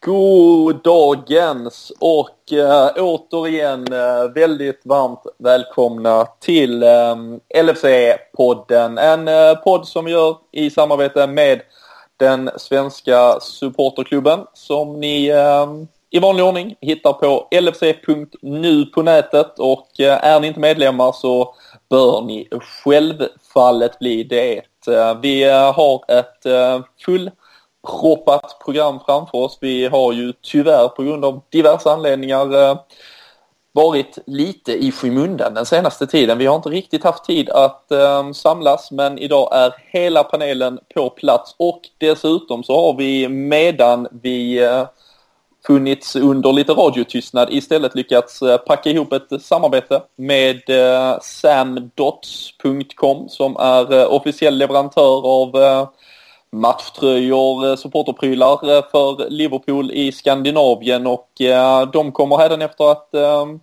God dagens och äh, återigen äh, väldigt varmt välkomna till eh, äh, LFC-podden. En äh, podd som vi gör i samarbete med den svenska supporterklubben som ni i vanlig ordning hittar på lfc.nu på nätet och är ni inte medlemmar så bör ni självfallet bli det. Vi har ett full proppat program framför oss. Vi har ju tyvärr på grund av diverse anledningar eh, varit lite i skymundan den senaste tiden. Vi har inte riktigt haft tid att eh, samlas men idag är hela panelen på plats och dessutom så har vi medan vi eh, funnits under lite radiotystnad istället lyckats eh, packa ihop ett samarbete med eh, samdots.com som är eh, officiell leverantör av eh, matchtröjor, eh, supporterprylar eh, för Liverpool i Skandinavien och eh, de kommer efter att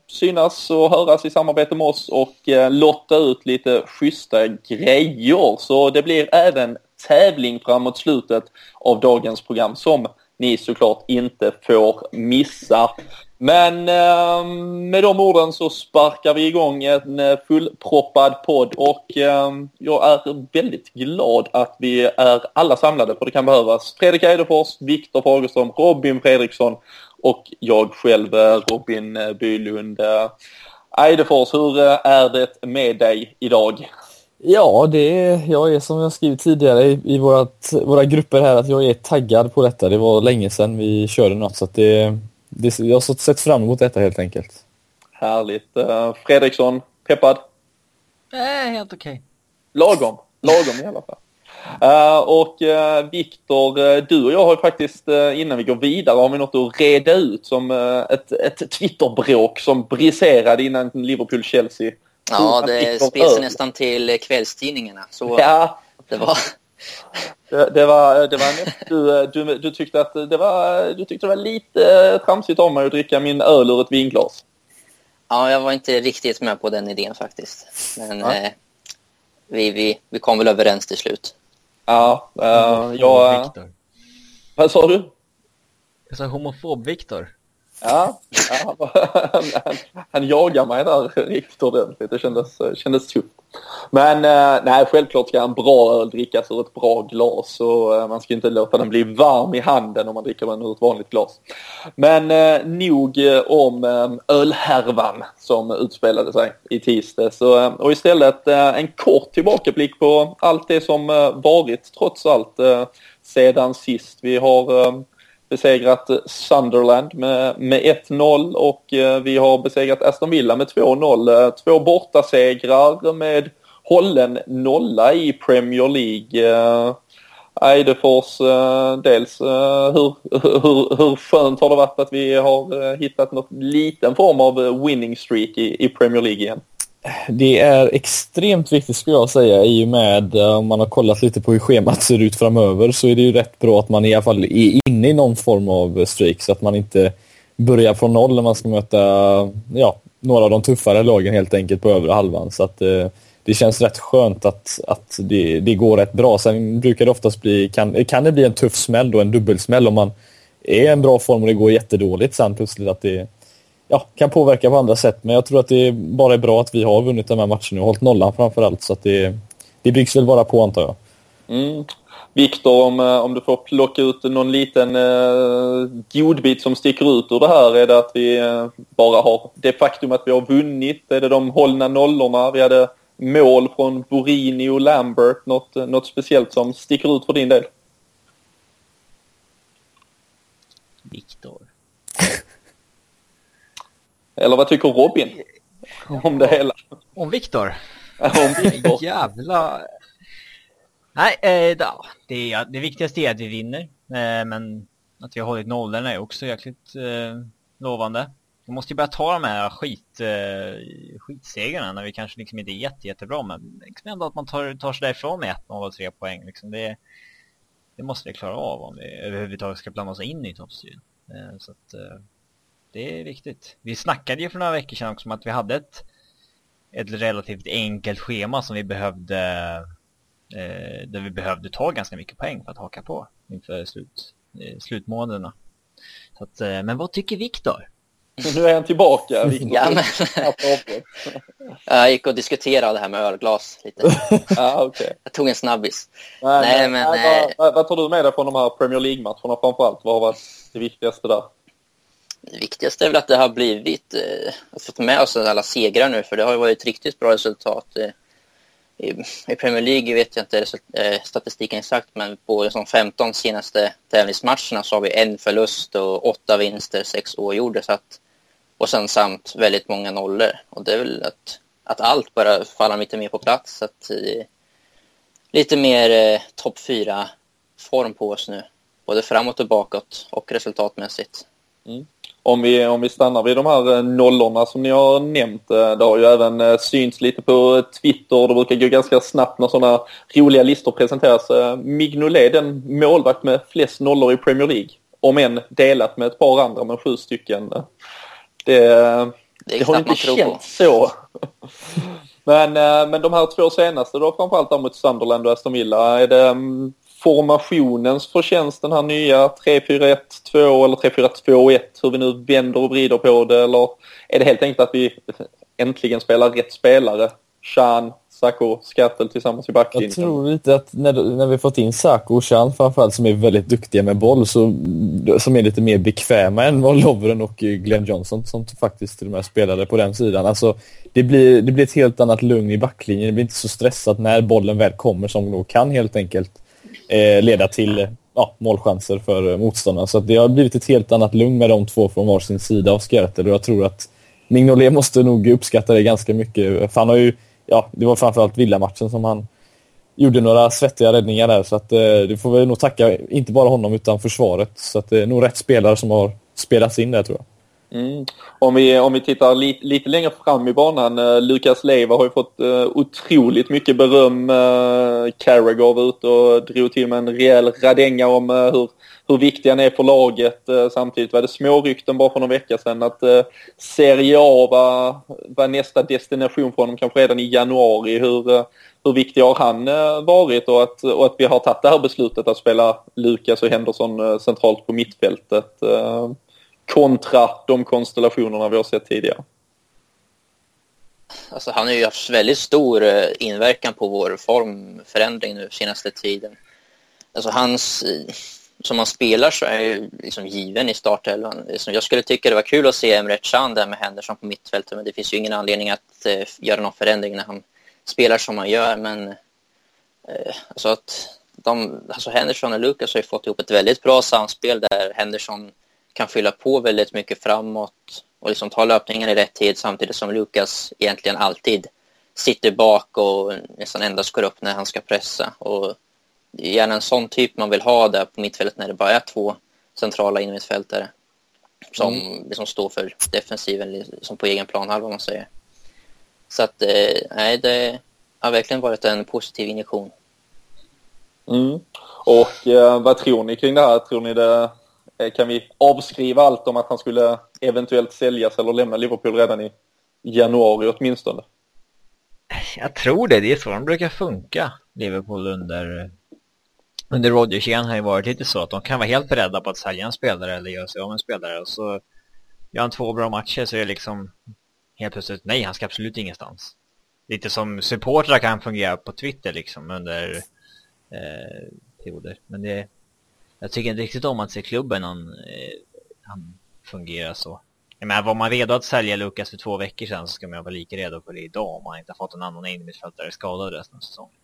synas och höras i samarbete med oss och lotta ut lite schyssta grejer. Så det blir även tävling framåt slutet av dagens program som ni såklart inte får missa. Men eh, med de orden så sparkar vi igång en eh, fullproppad podd och eh, jag är väldigt glad att vi är alla samlade för det kan behövas. Fredrik Eidefors, Viktor Fagerström, Robin Fredriksson och jag själv eh, Robin eh, Bylund. Eidefors, hur är det med dig idag? Ja, det är, jag är som jag skrivit tidigare i, i vårat, våra grupper här att jag är taggad på detta. Det var länge sedan vi körde något så att det det, jag har sett fram emot detta helt enkelt. Härligt. Uh, Fredriksson, peppad? Äh, helt okej. Okay. Lagom. Lagom i alla fall. Uh, och uh, Viktor, uh, du och jag har ju faktiskt innan vi går vidare har vi något att reda ut som ett, ett Twitterbråk som briserade innan Liverpool-Chelsea. Ja, det spred sig nästan till kvällstidningarna. Så ja. det var... Det, det, var, det var du, du, du, tyckte att det var, du tyckte det var lite tramsigt av mig att dricka min öl ur ett vinglas. Ja, jag var inte riktigt med på den idén faktiskt. Men ja. eh, vi, vi, vi kom väl överens till slut. Ja, uh, jag... Vad sa du? Jag sa homofob-Viktor. Ja, ja han, han jagar mig där riktigt ordentligt. Det kändes, kändes tufft. Men eh, nej, självklart ska en bra öl drickas ur ett bra glas och eh, man ska inte låta den bli varm i handen om man dricker den ur ett vanligt glas. Men eh, nog om ölhärvan som utspelade sig i tisdags och istället en kort tillbakablick på allt det som varit trots allt sedan sist. Vi har besegrat eh, Sunderland med, med 1-0 och eh, vi har besegrat Aston Villa med 2-0. Eh, två bortasegrar med hållen nolla i Premier League. Eidefors, dels hur, hur, hur skönt har det varit att vi har hittat något liten form av winning streak i, i Premier League igen? Det är extremt viktigt skulle jag säga i och med eh, om man har kollat lite på hur schemat ser ut framöver så är det ju rätt bra att man i alla fall är inne i någon form av streak så att man inte börjar från noll när man ska möta ja, några av de tuffare lagen helt enkelt på övre halvan. Så att eh, det känns rätt skönt att, att det, det går rätt bra. Sen brukar det oftast bli, kan, kan det bli en tuff smäll då, en dubbelsmäll om man är i en bra form och det går jättedåligt sen plötsligt att det ja, kan påverka på andra sätt. Men jag tror att det bara är bra att vi har vunnit de här matcherna och hållit nollan framför allt. Så att det, det byggs väl bara på antar jag. Mm. Viktor, om, eh, om du får plocka ut någon liten eh, godbit som sticker ut ur det här. Är det att vi eh, bara har det faktum att vi har vunnit? Är det de hållna nollorna? Vi hade mål från Borini och Lambert. Något, något speciellt som sticker ut för din del? Viktor. Eller vad tycker Robin om det hela? Om Viktor? om Viktor. Jävla Nej, eh, då, det, det viktigaste är att vi vinner. Eh, men att vi har hållit nollorna är också jäkligt eh, lovande. Vi måste ju börja ta de här skit, eh, skitsegrarna när vi kanske liksom inte är jätte, jättebra. Men liksom ändå att man tar, tar sig därifrån med 1-0 och 3 poäng. Liksom det, det måste vi klara av om vi överhuvudtaget ska blanda oss in i toppstriden. Eh, så att eh, det är viktigt. Vi snackade ju för några veckor sedan också om att vi hade ett, ett relativt enkelt schema som vi behövde eh, där vi behövde ta ganska mycket poäng för att haka på inför slut, eh, slutmånaderna. Så att, eh, men vad tycker Viktor? Nu är han tillbaka. Victor. Ja, men... jag gick och diskuterade det här med ölglas lite. ah, okay. Jag tog en snabbis. Nej, Nej men, nej, vad, vad, vad tar du med dig från de här Premier League-matcherna framförallt? Vad har varit det viktigaste där? Det viktigaste är väl att det har blivit, eh, fått med oss alla segrar nu, för det har ju varit ett riktigt bra resultat. Eh, i, I Premier League vet jag inte eh, statistiken exakt, men på de 15 senaste tävlingsmatcherna så har vi en förlust och åtta vinster, sex oavgjorda. Och sen samt väldigt många nollor. Och det är väl att, att allt bara faller lite mer på plats. Att, eh, lite mer eh, topp fyra form på oss nu. Både framåt och bakåt och resultatmässigt. Mm om vi, om vi stannar vid de här eh, nollorna som ni har nämnt. Eh, det har ju även eh, synts lite på Twitter. Det brukar gå ganska snabbt när sådana roliga listor presenteras. Mignolet, den målvakt med flest nollor i Premier League. Om än delat med ett par andra, men sju stycken. Det, det, det har inte känts så. men, men de här två senaste då, framförallt där mot Sunderland och Aston Villa. Är det mm, formationens förtjänst, den här nya 3-4-1-2 eller 3-4-2-1, hur vi nu vänder och vrider på det, eller är det helt enkelt att vi äntligen spelar rätt spelare? Chan, Sako, Skattel tillsammans i backlinjen. Jag tror lite att när, när vi fått in Sako och Chan framförallt som är väldigt duktiga med boll, så, som är lite mer bekväma än vad Lovren och Glenn Johnson som faktiskt till och med spelade på den sidan. Alltså, det, blir, det blir ett helt annat lugn i backlinjen. Det blir inte så stressat när bollen väl kommer som då kan helt enkelt eh, leda till ja, målchanser för eh, motståndarna. Så det har blivit ett helt annat lugn med de två från varsin sida av Skjärtel och jag tror att Mignolet måste nog uppskatta det ganska mycket. För han har ju, ja, det var framförallt villamatchen som han gjorde några svettiga räddningar där så att eh, det får vi nog tacka inte bara honom utan försvaret. Så att det är nog rätt spelare som har spelats in där tror jag. Mm. Om, vi, om vi tittar li, lite längre fram i banan, eh, Lukas Leiva har ju fått eh, otroligt mycket beröm. Eh, Carragher var ute och drog till med en rejäl radänga om eh, hur, hur viktig han är för laget. Eh, samtidigt var det små rykten bara för någon vecka sedan att eh, Serie A var, var nästa destination för honom kanske redan i januari. Hur, eh, hur viktig har han eh, varit och att, och att vi har tagit det här beslutet att spela Lukas och Henderson eh, centralt på mittfältet kontra de konstellationerna vi har sett tidigare? Alltså, han har ju haft väldigt stor eh, inverkan på vår formförändring nu senaste tiden. Alltså hans, eh, som han spelar så är ju liksom given i startelvan. Liksom, jag skulle tycka det var kul att se Emre Can där med Henderson på mittfältet men det finns ju ingen anledning att eh, göra någon förändring när han spelar som han gör. Men alltså att de, alltså Henderson och Lucas har ju fått ihop ett väldigt bra samspel där Henderson kan fylla på väldigt mycket framåt och liksom ta löpningen i rätt tid samtidigt som Lukas egentligen alltid sitter bak och nästan endast går upp när han ska pressa. Och det är gärna en sån typ man vill ha där på mittfältet när det bara är två centrala innermittfältare som mm. liksom står för defensiven liksom på egen planhalva om man säger. Så att eh, nej, det har verkligen varit en positiv injektion. Mm. Och eh, vad tror ni kring det här? Tror ni det Eh, Eh, kan vi avskriva allt om att han skulle eventuellt säljas eller lämna Liverpool redan i januari åtminstone? Jag tror det. Det är så de brukar funka, Liverpool under under Rodgers-igen har ju varit lite så att de kan vara helt beredda på att sälja en spelare eller göra sig av med en spelare och så gör han två bra matcher så är det liksom helt plötsligt nej, han ska absolut ingenstans. Lite som supportrar kan fungera på Twitter liksom under eh, perioder. Men det, jag tycker inte riktigt om att se klubben han, eh, han fungerar så. Jag menar, var man redo att sälja Lukas för två veckor sedan så ska man vara lika redo för det idag om man inte har fått en annan innermittfältare skadad resten av säsongen.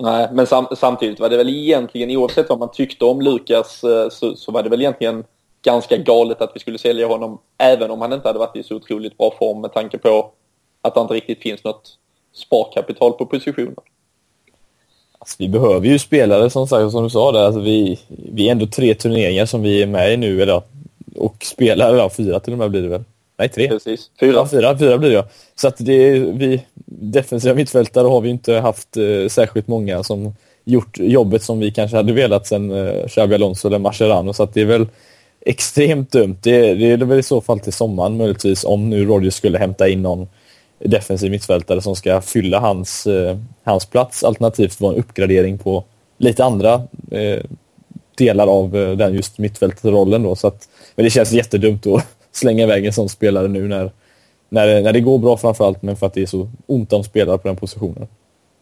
Nej, men sam samtidigt var det väl egentligen, oavsett vad man tyckte om Lukas, eh, så, så, var det väl egentligen ganska galet att vi skulle sälja honom, även om han inte hade varit i så otroligt bra form med tanke på att det inte riktigt finns något sparkapital på positionen. Alltså, vi behöver ju spelare som sagt, som du sa där. Alltså, vi, vi är ändå tre turneringar som vi är med i nu idag. Och spelar, eller fyra till och med blir det väl? Nej, tre. Precis. Fyra. Ja, fyra, fyra blir det ja. Så att det vi, defensiva mittfältare har vi inte haft eh, särskilt många som gjort jobbet som vi kanske hade velat sen eh, Xabi Alonso eller Mascherano. Så att det är väl extremt dumt. Det, det är väl i så fall till sommaren möjligtvis om nu Rodgers skulle hämta in någon defensiv mittfältare som ska fylla hans, eh, hans plats alternativt vara en uppgradering på lite andra eh, delar av eh, den just mittfältrollen då. Så att, men det känns jättedumt att slänga iväg en sån spelare nu när, när, när det går bra framförallt, men för att det är så ont om spelare på den positionen.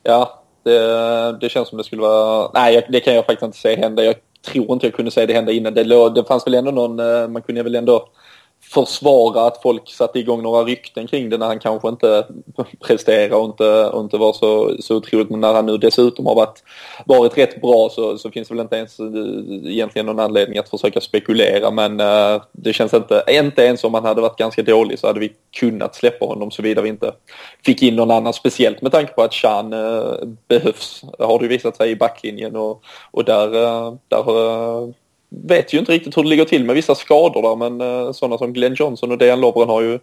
Ja, det, det känns som det skulle vara... Nej, det kan jag faktiskt inte säga hända. Jag tror inte jag kunde säga det hända innan. Det, det fanns väl ändå någon... Eh, man kunde väl ändå försvara att folk satte igång några rykten kring det när han kanske inte presterar och inte, och inte var så, så otroligt. Men när han nu dessutom har varit, varit rätt bra så, så finns det väl inte ens eh, egentligen någon anledning att försöka spekulera. Men uh, det känns inte, inte ens om han hade varit ganska dålig så hade vi kunnat släppa honom såvida vi inte fick in någon annan. Speciellt med tanke på att Chan uh, behövs, har det visat sig i backlinjen och, och där, uh, där uh, vet ju inte riktigt hur det ligger till med vissa skador där men eh, sådana som Glenn Johnson och Dejan Lovren har ju,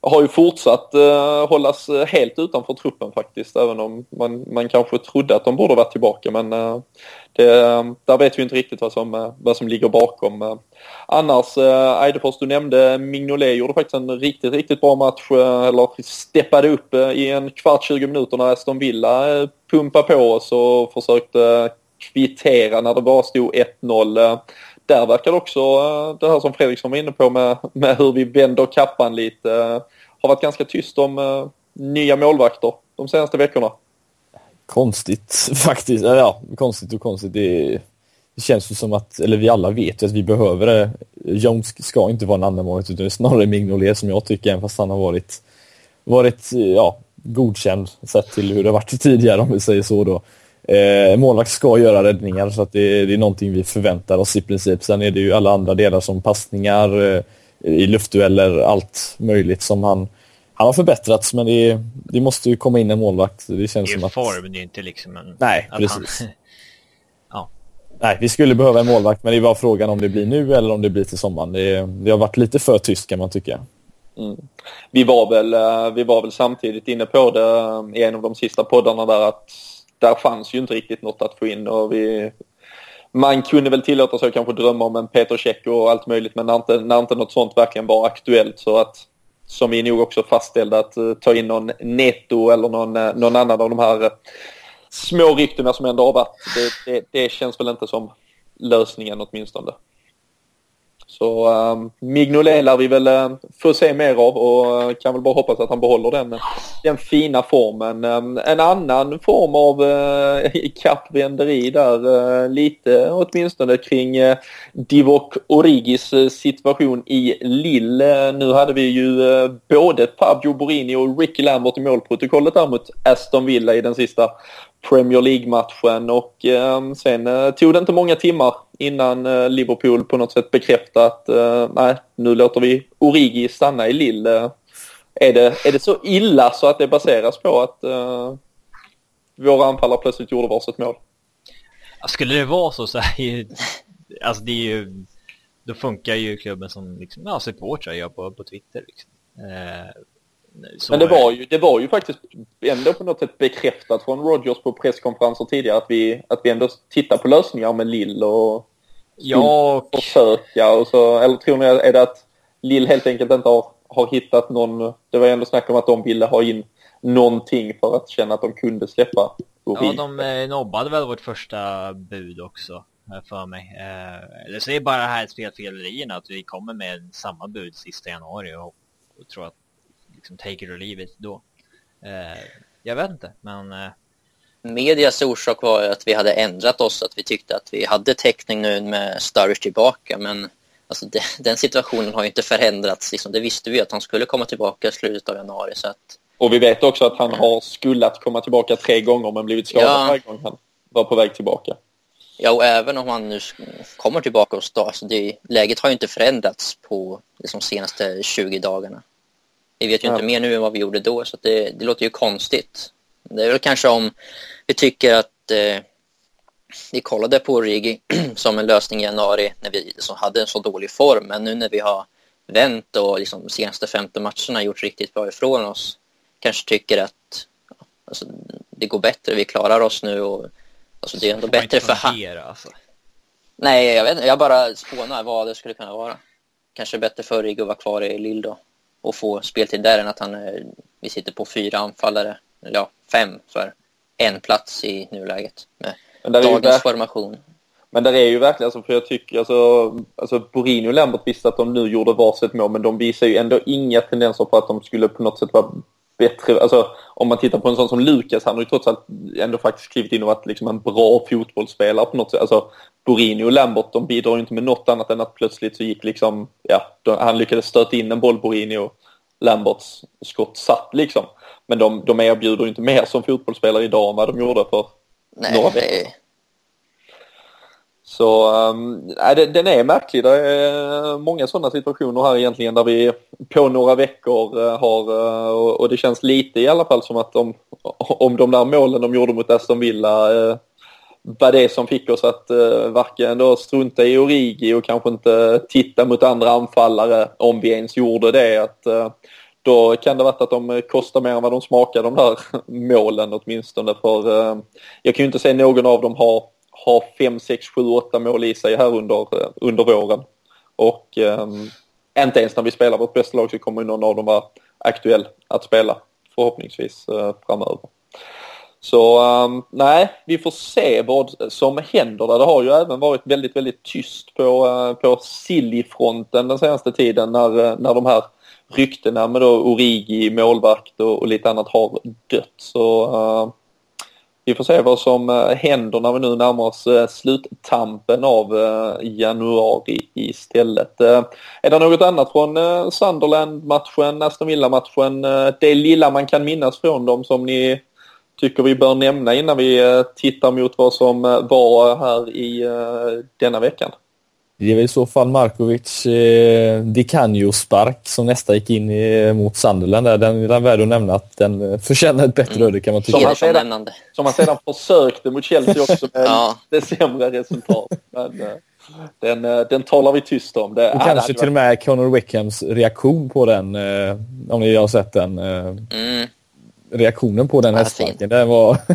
har ju fortsatt eh, hållas eh, helt utanför truppen faktiskt även om man, man kanske trodde att de borde varit tillbaka men det, där vet vi inte riktigt vad som, vad som ligger bakom. Annars, Eidefors, du nämnde Mignolet gjorde faktiskt en riktigt, riktigt bra match, eller steppade upp i en kvart, 20 minuter när Aston Villa pumpade på oss och försökte kvittera när det bara stod 1-0. Där verkar också eh, det här som Fredriksson var inne på med, med hur vi vänder kappan lite. Eh, har varit ganska tyst om eh, nya målvakter de senaste veckorna. Konstigt faktiskt. Ja, konstigt och konstigt. Det, det känns ju som att, eller vi alla vet ju att vi behöver det. Jones ska inte vara en annan målvakt utan det är snarare Mignolet som jag tycker, även fast han har varit, varit ja, godkänd sett till hur det varit tidigare om vi säger så då. Eh, målvakt ska göra räddningar så att det, det, är någonting vi förväntar oss i princip. Sen är det ju alla andra delar som passningar, eh, i luftdueller, allt möjligt som han han har förbättrats men det, det måste ju komma in en målvakt. Det känns det är som att... form, det är inte liksom en... Nej, precis. Han... ja. Nej, vi skulle behöva en målvakt men det är bara frågan om det blir nu eller om det blir till sommaren. Det, det har varit lite för tyst kan man tycka. Mm. Vi, var väl, eh, vi var väl samtidigt inne på det i en av de sista poddarna där att där fanns ju inte riktigt något att få in och vi, man kunde väl tillåta sig att kanske drömma om en Peter Cech och allt möjligt men när inte, när inte något sånt verkligen var aktuellt så att som vi nog också fastställde att eh, ta in någon Neto eller någon, eh, någon annan av de här eh, små ryktena som ändå har varit. Det, det, det känns väl inte som lösningen åtminstone. Så um, Mignolet lär vi väl ehm, få se mer av och uh, kan väl bara hoppas att han behåller den, den fina formen. Um, en annan form av uh, kappvänderi där, uh, lite åtminstone kring uh, Divock Origis situation i Lille. nu hade vi ju uh, både Pablo Borini och Ricky Lambert i målprotokollet där mot Aston Villa i den sista Premier League-matchen och eh, sen eh, tog det inte många timmar innan eh, Liverpool på något sätt bekräftade att eh, nej, nu låter vi Origi stanna i Lille. Är det, är det så illa så att det baseras på att eh, våra anfallare plötsligt gjorde varsitt mål? Skulle det vara så så är ju, alltså det är ju, då funkar ju klubben som liksom, ja, supportrar gör på, på Twitter. Liksom. Eh, så Men det var, ju, det var ju faktiskt ändå på något sätt bekräftat från Rogers på presskonferenser tidigare att vi, att vi ändå tittar på lösningar med Lill och ja, och... försöka och så, eller tror ni är det att Lill helt enkelt inte har, har hittat någon, det var ändå snack om att de ville ha in någonting för att känna att de kunde släppa. Ja, de eh, nobbade väl vårt första bud också för mig. Eh, eller så är det bara det här spelfelerierna att vi kommer med samma bud sista januari och, och tror att liksom take it or leave it då. Eh, jag vet inte, men... Eh... Medias orsak var att vi hade ändrat oss, att vi tyckte att vi hade täckning nu med Sturridge tillbaka, men alltså det, den situationen har ju inte förändrats. Liksom, det visste vi att han skulle komma tillbaka i slutet av januari. Så att... Och vi vet också att han har skullat komma tillbaka tre gånger men blivit skadad ja. varje gång han var på väg tillbaka. Ja, och även om han nu kommer tillbaka och stå, alltså det, läget har ju inte förändrats på de liksom, senaste 20 dagarna. Vi vet ju ja. inte mer nu än vad vi gjorde då, så det, det, låter ju konstigt. Det är väl kanske om vi tycker att eh, vi kollade på Rigi som en lösning i januari när vi liksom hade en så dålig form, men nu när vi har vänt och liksom de senaste 15 matcherna gjort riktigt bra ifrån oss, kanske tycker att alltså, det går bättre, vi klarar oss nu och alltså, det är ändå bättre för han. Alltså. Nej, jag vet inte, jag bara spånar vad det skulle kunna vara. Kanske bättre för Rigi att vara kvar i Lill då och få speltid där än att han, vi sitter på fyra anfallare, ja fem för en plats i nuläget med dagens formation. Men där är ju verkligen, alltså, för jag tycker alltså, alltså Borini och Lambert visste att de nu gjorde varsitt mål men de visar ju ändå inga tendenser på att de skulle på något sätt vara bättre. Alltså om man tittar på en sån som Lukas, han har ju trots allt ändå faktiskt klivit in och varit liksom en bra fotbollsspelare på något sätt. Alltså Borini och Lambert, de bidrar ju inte med något annat än att plötsligt så gick liksom, ja, han lyckades stöta in en boll Borini och Lamberts skott satt liksom. Men de, de erbjuder inte mer som fotbollsspelare idag än vad de gjorde för Nej, några veckor. Så um, äh, den är märklig. Det är många sådana situationer här egentligen där vi på några veckor uh, har, uh, och det känns lite i alla fall som att de, om de där målen de gjorde mot Aston Villa var det som fick oss att uh, varken då strunta i Origi och kanske inte titta mot andra anfallare om vi ens gjorde det. Att, uh, då kan det varit att de eh, kostar mer än vad de smakar de där målen åtminstone. För uh, jag kan ju inte se någon av dem ha har 5, 6, 7, 8 mål i sig här under, under våren. Och um, inte ens när vi spelar vårt bästa lag så kommer någon av dem vara aktuell att spela förhoppningsvis uh, framöver. Så um, nej, vi får se vad som händer där. Det har ju även varit väldigt, väldigt tyst på, uh, på Silly-fronten den senaste tiden när, uh, när de här ryktena med då Origi, målvakt och, och lite annat har dött. Så uh, vi får se vad som eh, händer när vi nu närmar oss sluttampen av januari istället. Är det något annat från Sunderland-matchen, Aston Villa-matchen, det lilla man kan minnas från dem som ni tycker vi bör nämna innan vi tittar mot vad som var här i denna veckan? Det är väl i så fall Markovic eh, Di Canio-spark som nästa gick in i, mot Sunderland. Där. Den är värd att nämna att den förtjänar ett bättre mm. öde kan man tycka. Som han, sedan, som han sedan försökte mot Chelsea också med ja. det sämre resultat. Men, eh, den, eh, den talar vi tyst om. Det, och kanske till och med Conor Wickhams reaktion på den, eh, om ni har sett den. Mm. Reaktionen på den hästsparken, den var...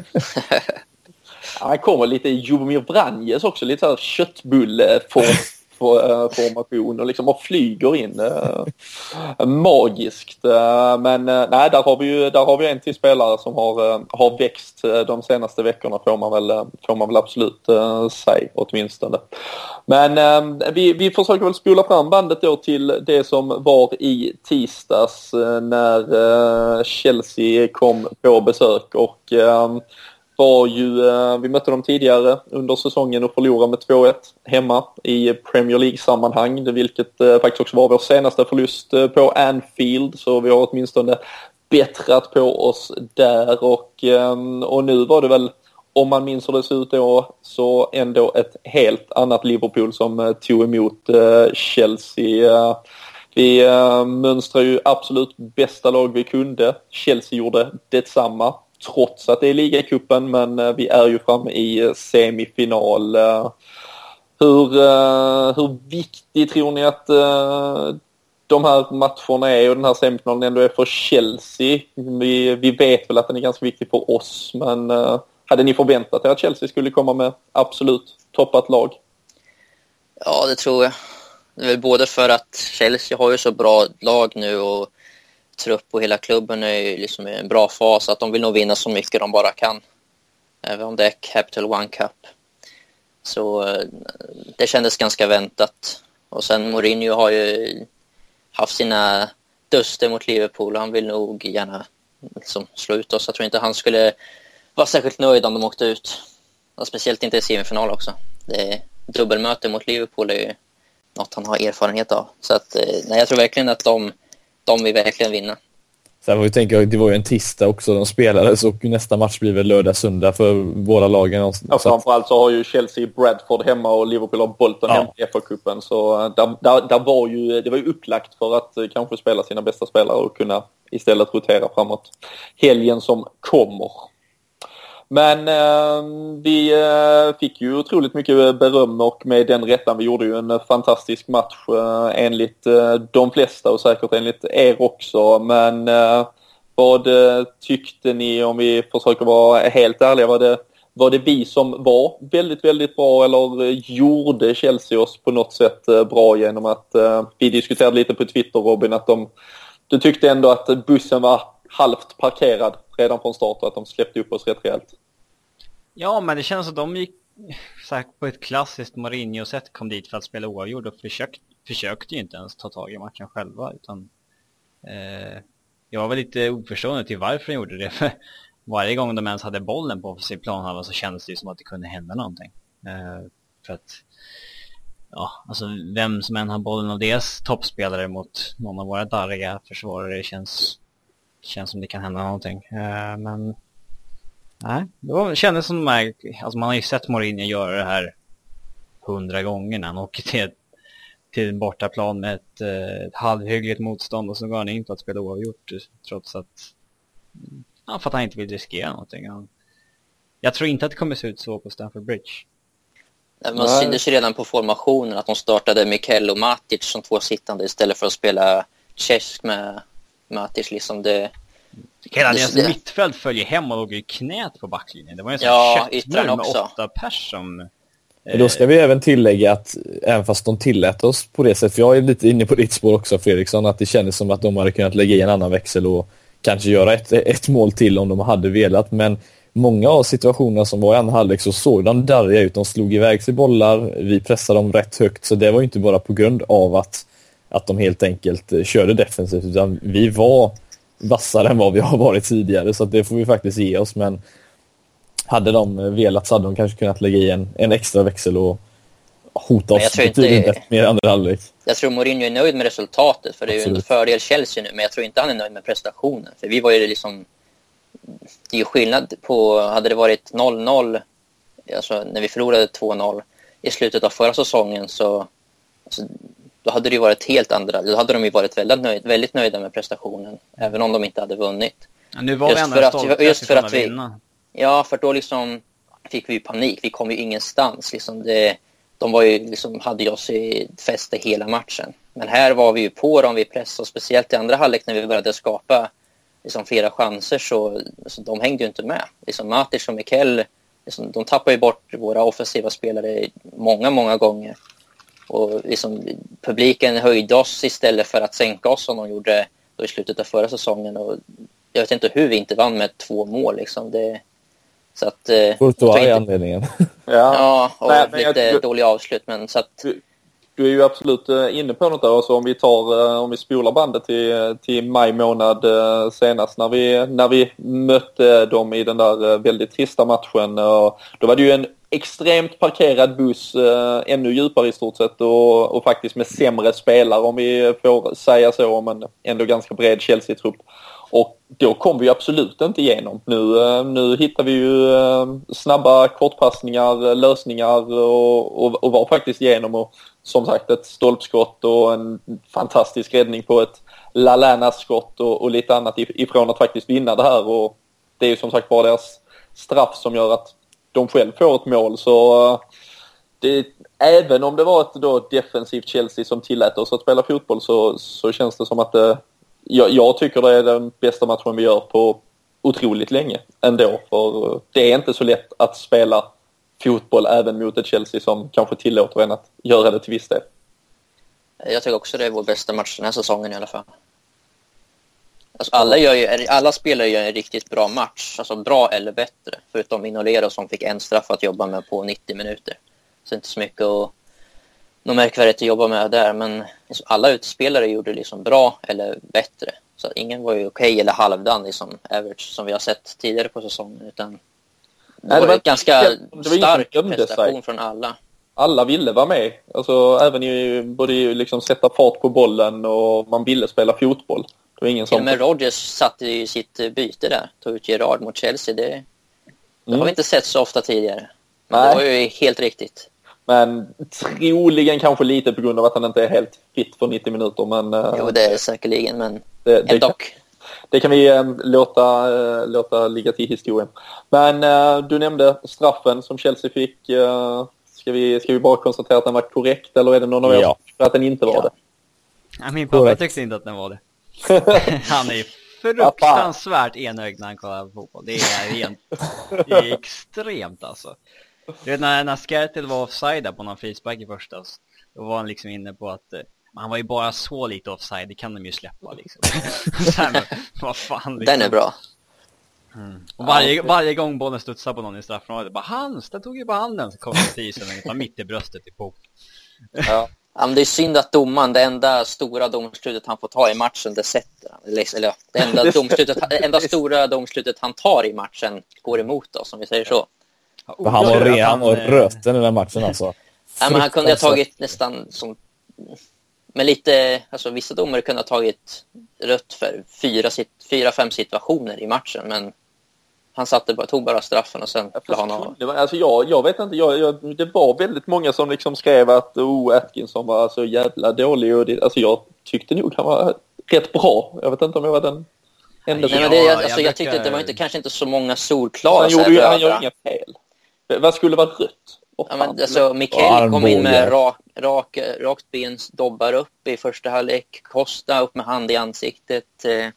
Han kommer lite i Jomir Vranjes också, lite såhär köttbulleform Eh, formation eh, och liksom och flyger in eh, magiskt. Eh, men nej, där har vi ju där har vi en till spelare som har, har växt de senaste veckorna får man väl, får man väl absolut säga åtminstone. Men vi, vi försöker väl spola fram bandet då till det som var i tisdags när Chelsea kom på besök och var ju, eh, vi mötte dem tidigare under säsongen och förlorade med 2-1 hemma i Premier League-sammanhang, vilket eh, faktiskt också var vår senaste förlust eh, på Anfield, så vi har åtminstone bättrat på oss där och, ehm, och nu var det väl om man minns hur det såg ut då, så ändå ett helt annat Liverpool som tog emot Chelsea. Vi mönstrade ju absolut bästa lag vi kunde. Chelsea gjorde detsamma trots att det är ligacupen men eh, vi är ju framme i eh, semifinal. Eh, hur, hur viktig tror ni att de här matcherna är och den här semifinalen ändå är för Chelsea? Vi, vi vet väl att den är ganska viktig för oss men hade ni förväntat er att Chelsea skulle komma med absolut toppat lag? Ja, det tror jag. Det är väl både för att Chelsea har ju så bra lag nu och trupp och hela klubben är ju liksom i en bra fas. Att de vill nog vinna så mycket de bara kan. Även om det är Capital One Cup. Så eh, det kändes ganska väntat. Och sen Mourinho har ju haft sina duster mot Liverpool och han vill nog gärna liksom slå ut oss. Jag tror inte han skulle vara särskilt nöjd om de åkte ut. Och speciellt inte i semifinal också. Det är, dubbelmöte mot Liverpool är ju något han har erfarenhet av. Så att, eh, nej, jag tror verkligen att de de vill verkligen vinna. Sen får vi tänka, det var ju en tisdag också de spelades och nästa match blir väl lördag, söndag för båda lagen. Ja, framförallt så har ju Chelsea Bradford hemma och Liverpool har Bolton ja. hemma i FA-cupen. Så där, där, där, var ju, det var ju upplagt för att kanske spela sina bästa spelare och kunna istället rotera framåt helgen som kommer. Men eh, vi eh, fick ju otroligt mycket beröm och med den rättan vi gjorde ju en fantastisk match eh, enligt eh, de flesta och säkert enligt er också. Men eh, vad eh, tyckte ni om vi försöker vara helt ärliga? Var det, var det vi som var väldigt, väldigt bra eller gjorde Chelsea oss på något sätt eh, bra genom att eh, vi diskuterade lite på Twitter Robin att de, du tyckte ändå att bussen var halvt parkerad redan från start och att de släppte upp oss rätt rejält. Ja, men det känns att de gick på ett klassiskt Mourinho-sätt kom dit för att spela oavgjord och försökt, försökte ju inte ens ta tag i matchen själva utan eh, jag var väl lite oförstående till varför de gjorde det för varje gång de ens hade bollen på sin planhalva så kändes det ju som att det kunde hända någonting. Eh, för att ja, alltså vem som än har bollen av deras toppspelare mot någon av våra darriga försvarare känns, känns som det kan hända någonting. Eh, men nej, det var, kändes som de här, alltså man har ju sett Mourinho göra det här hundra gånger när han åker till, till en bortaplan med ett, uh, ett halvhyggligt motstånd och så går han in på att spela oavgjort trots att, ja, för att han inte vill riskera någonting. Han, jag tror inte att det kommer se ut så på Stamford Bridge. Man syntes ju redan på formationen att de startade Mikel och Matic som två sittande istället för att spela Cesc med Matic. Liksom det, Hela deras det, mittfält följer hem och låg i knät på backlinjen. Det var en sån ja, köttmur med åtta pers som... Eh... Då ska vi även tillägga att även fast de tillät oss på det sättet, för jag är lite inne på ditt spår också Fredriksson, att det kändes som att de hade kunnat lägga i en annan växel och kanske göra ett, ett mål till om de hade velat. Men många av situationerna som var i andra halvlek så såg de darriga ut. De slog iväg sig bollar, vi pressade dem rätt högt. Så det var inte bara på grund av att, att de helt enkelt eh, körde defensivt utan vi var vassare än vad vi har varit tidigare. Så det får vi faktiskt ge oss. Men hade de velat så hade de kanske kunnat lägga i en, en extra växel och hota oss betydligt inte, mer andra halvlek. Jag tror Mourinho är nöjd med resultatet för det är Absolut. ju en fördel Chelsea nu men jag tror inte han är nöjd med prestationen. För vi var ju liksom det är ju skillnad på, hade det varit 0-0, alltså när vi förlorade 2-0 i slutet av förra säsongen så alltså, då hade det varit helt andra, då hade de ju varit väldigt, nöjd, väldigt nöjda med prestationen, även om de inte hade vunnit. Ja, nu var just vi ändå stolta just för att vi, vinna. Ja, för då liksom fick vi panik, vi kom ju ingenstans. Liksom det, de var ju, liksom, hade ju oss i fäste hela matchen. Men här var vi ju på dem, vi pressade, speciellt i andra halvlek när vi började skapa liksom flera chanser så alltså, de hängde ju inte med. Liksom Matic och Mikel, liksom, de tappade ju bort våra offensiva spelare många, många gånger. Och liksom, publiken höjde oss istället för att sänka oss som de gjorde då i slutet av förra säsongen. Och jag vet inte hur vi inte vann med två mål. Liksom. Det, så att, eh, Courtois är anledningen. ja. ja, och Nej, lite jag... dåliga avslut. Men så att, du är ju absolut eh, inne på något där. Alltså om vi tar, eh, om vi spolar bandet till, till maj månad senast när vi, när vi mötte dem i den där väldigt trista matchen. Då var det ju en extremt parkerad buss, eh, ännu djupare i stort sett och, och faktiskt med sämre spelare om vi får säga så om en ändå ganska bred Chelsea-trupp. Och då kom vi absolut inte igenom. Nu, eh, nu hittar vi ju eh, snabba kortpassningar, lösningar och, och, och var faktiskt igenom. Och som sagt ett stolpskott och en fantastisk räddning på ett Lalanas skott och, och, lite annat ifrån att faktiskt vinna det här. Och det är ju som sagt bara deras straff som gör att de själv får ett mål. Så eh, det, även om det var ett då defensivt Chelsea som tillät oss att spela fotboll så, så känns det som att det, jag, jag tycker det är den bästa matchen vi gör på otroligt länge ändå. För eh, det är inte så lätt att spela fotboll även mot ett Chelsea som kanske tillåter en att göra det till viss del. Jag tycker också det är vår bästa match den här säsongen i alla fall. Alltså alla, ju, alla spelare gör en riktigt bra match, alltså bra eller bättre. Förutom Minolero som fick en straff att jobba med på 90 minuter. Så inte så mycket att, något märkvärdigt att jobba med där, men liksom alla utspelare gjorde liksom bra eller bättre. Så ingen var ju okej okay eller halvdan, liksom average, som vi har sett tidigare på säsongen. Utan Nej, det var en ganska det var stark prestation sig. från alla. Alla ville vara med. Alltså även i, både i liksom sätta fart på bollen och man ville spela fotboll. Det var ingen som... Men Rodgers satte ju sitt byte där. Tog ut Gerard mot Chelsea. Det, det mm. har vi inte sett så ofta tidigare. Men Nej. det var ju helt riktigt. Men troligen kanske lite på grund av att han inte är helt fit för 90 minuter. Men, eh, jo, det är säkerligen, men det, det ändå. Kan, det kan vi eh, låta, eh, låta ligga till historien. Men eh, du nämnde straffen som Chelsea fick. Ska vi, ska vi bara konstatera att den var korrekt eller är det någon av er ja. som att den inte var ja. det? Ja, min pappa tyckte inte att den var det. han är fruktansvärt enögd när han kollar på fotboll. Det är, rent, det är extremt alltså. Du vet när, när Skertel var offside på någon frispark i första, då var han liksom inne på att han var ju bara så lite offside, det kan de ju släppa liksom. här, vad fan, liksom. Den är bra. Mm. Och varje, varje gång bollen studsar på någon i straffområdet, bara hans, den tog ju på handen, så kommer Thiesen mitt i bröstet i pok. Ja. Ja, men det är synd att domaren, det enda stora domslutet han får ta i matchen, det sätter han. Eller, det enda, domslutet, det enda stora domslutet han tar i matchen går emot oss, om vi säger så. han var, re, han var röten i den matchen alltså. Ja, men han kunde ha tagit nästan som... Men lite, alltså vissa domare kunde ha tagit rött för fyra, fyra, fem situationer i matchen, men han satte bara, tog bara straffen och sen la han av. Alltså jag, jag vet inte, jag, jag, det var väldigt många som liksom skrev att oh, Atkinson var så jävla dålig. Och det, alltså jag tyckte nog han var rätt bra. Jag vet inte om jag var den enda Nej, men det, jag, alltså, jag tyckte att det var inte, kanske inte så många solklara. Han gjorde, ju, han gjorde inga fel. Vad skulle vara rött? Oh, ja, men, alltså, Mikael kom in med rak, rak, rakt bens dobbar upp i första halvlek. Costa upp med hand i ansiktet. Eh,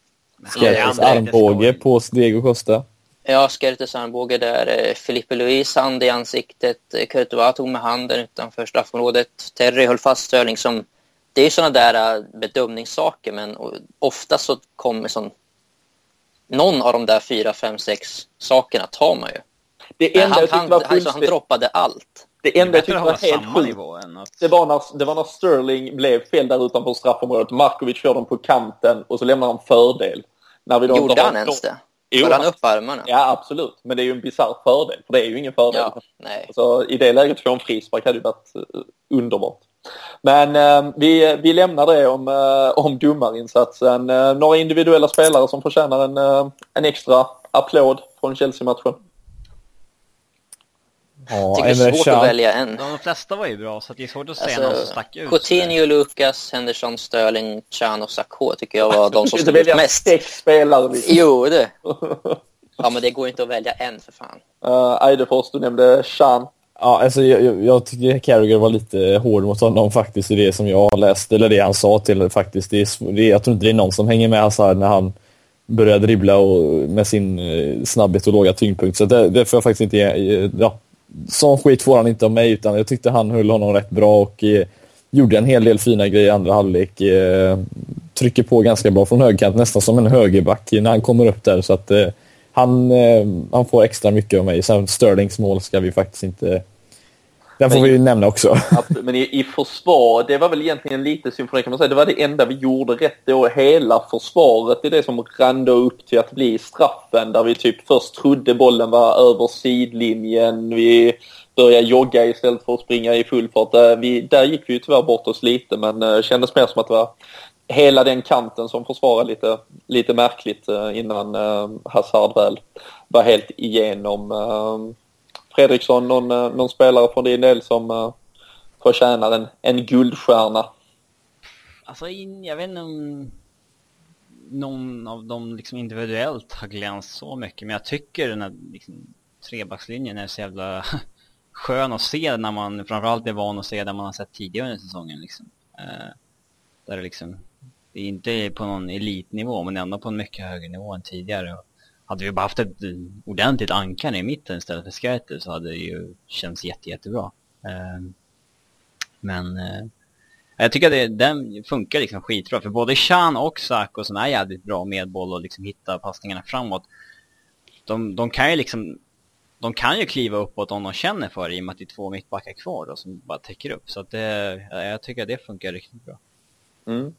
Skertes armbåge på Diego Costa. Ja, Skertes armbåge där. Eh, Filippe Luis hand i ansiktet. Eh, Courtois tog med handen utanför straffområdet. Terry höll fast Störling som... Det är ju sådana där eh, bedömningssaker, men ofta så kommer sån... Någon av de där fyra, fem, sex sakerna tar man ju. Det enda han, han, var alltså, han droppade allt. Det enda jag tyckte var helt sjukt, att... det, var när, det var när Sterling blev fel där utanför straffområdet. Markovic kör dem på kanten och så lämnar han fördel. När vi då Gjorde han ens det? Höll han upp armarna? Ja, absolut. Men det är ju en bisarr fördel, för det är ju ingen fördel. Ja, nej. Alltså, I det läget få en frispark hade ju varit uh, underbart. Men uh, vi, vi lämnar det om, uh, om domarinsatsen. Uh, några individuella spelare som förtjänar en, en extra applåd från Chelsea-matchen. Ja, tycker det är svårt att välja en. De flesta var ju bra, så det är svårt att säga alltså, någon som stack ut. Coutinho, Lucas, Henderson, Sterling, Chan och Sakho tycker jag var de som stod ut mest. sex spelare. Liksom. Jo, det. Ja, men det går inte att välja en för fan. Uh, Eidefors, du nämnde Chan. Ja, alltså jag, jag tycker Carragher var lite hård mot honom faktiskt i det som jag läste, eller det han sa till faktiskt. Det är, det, jag tror inte det är någon som hänger med Hazard när han börjar dribbla och, med sin eh, snabbhet och låga tyngdpunkt. Så det, det får jag faktiskt inte ge, ja, sån skit får han inte av mig utan jag tyckte han höll honom rätt bra och eh, gjorde en hel del fina grejer i andra halvlek. Eh, trycker på ganska bra från högerkant, nästan som en högerback när han kommer upp där. Så att eh, han, eh, han får extra mycket av mig. Sen Sterlings mål ska vi faktiskt inte den får men, vi ju nämna också. Absolut, men i, i försvar, det var väl egentligen lite symfoni kan man säga. Det var det enda vi gjorde rätt då. Hela försvaret är det som rann upp till att bli straffen. Där vi typ först trodde bollen var över sidlinjen. Vi började jogga istället för att springa i full fart. Där, vi, där gick vi ju tyvärr bort oss lite men uh, kändes mer som att det var hela den kanten som försvarade lite, lite märkligt uh, innan Hazard väl var helt igenom. Fredriksson, någon, eh, någon spelare från din del som uh, förtjänar en, en guldstjärna? Alltså, jag vet inte om någon av dem liksom individuellt har glänst så mycket, men jag tycker den här liksom, trebackslinjen är så jävla skön att se när man framförallt är van att se där man har sett tidigare under säsongen. Liksom. Uh, där det liksom, det är inte på någon elitnivå, men ändå på en mycket högre nivå än tidigare. Och hade vi bara haft ett ordentligt ankare i mitten istället för Skerter så hade det ju känts jätte, jättebra. Ehm, men eh, jag tycker att det, den funkar liksom skitbra. För både Chan och Sako som är jävligt bra med boll och liksom hittar passningarna framåt. De, de kan ju liksom de kan ju kliva uppåt om de känner för det i och med att det är två mittbackar kvar då, som bara täcker upp. Så att det, jag tycker att det funkar riktigt bra. Mm.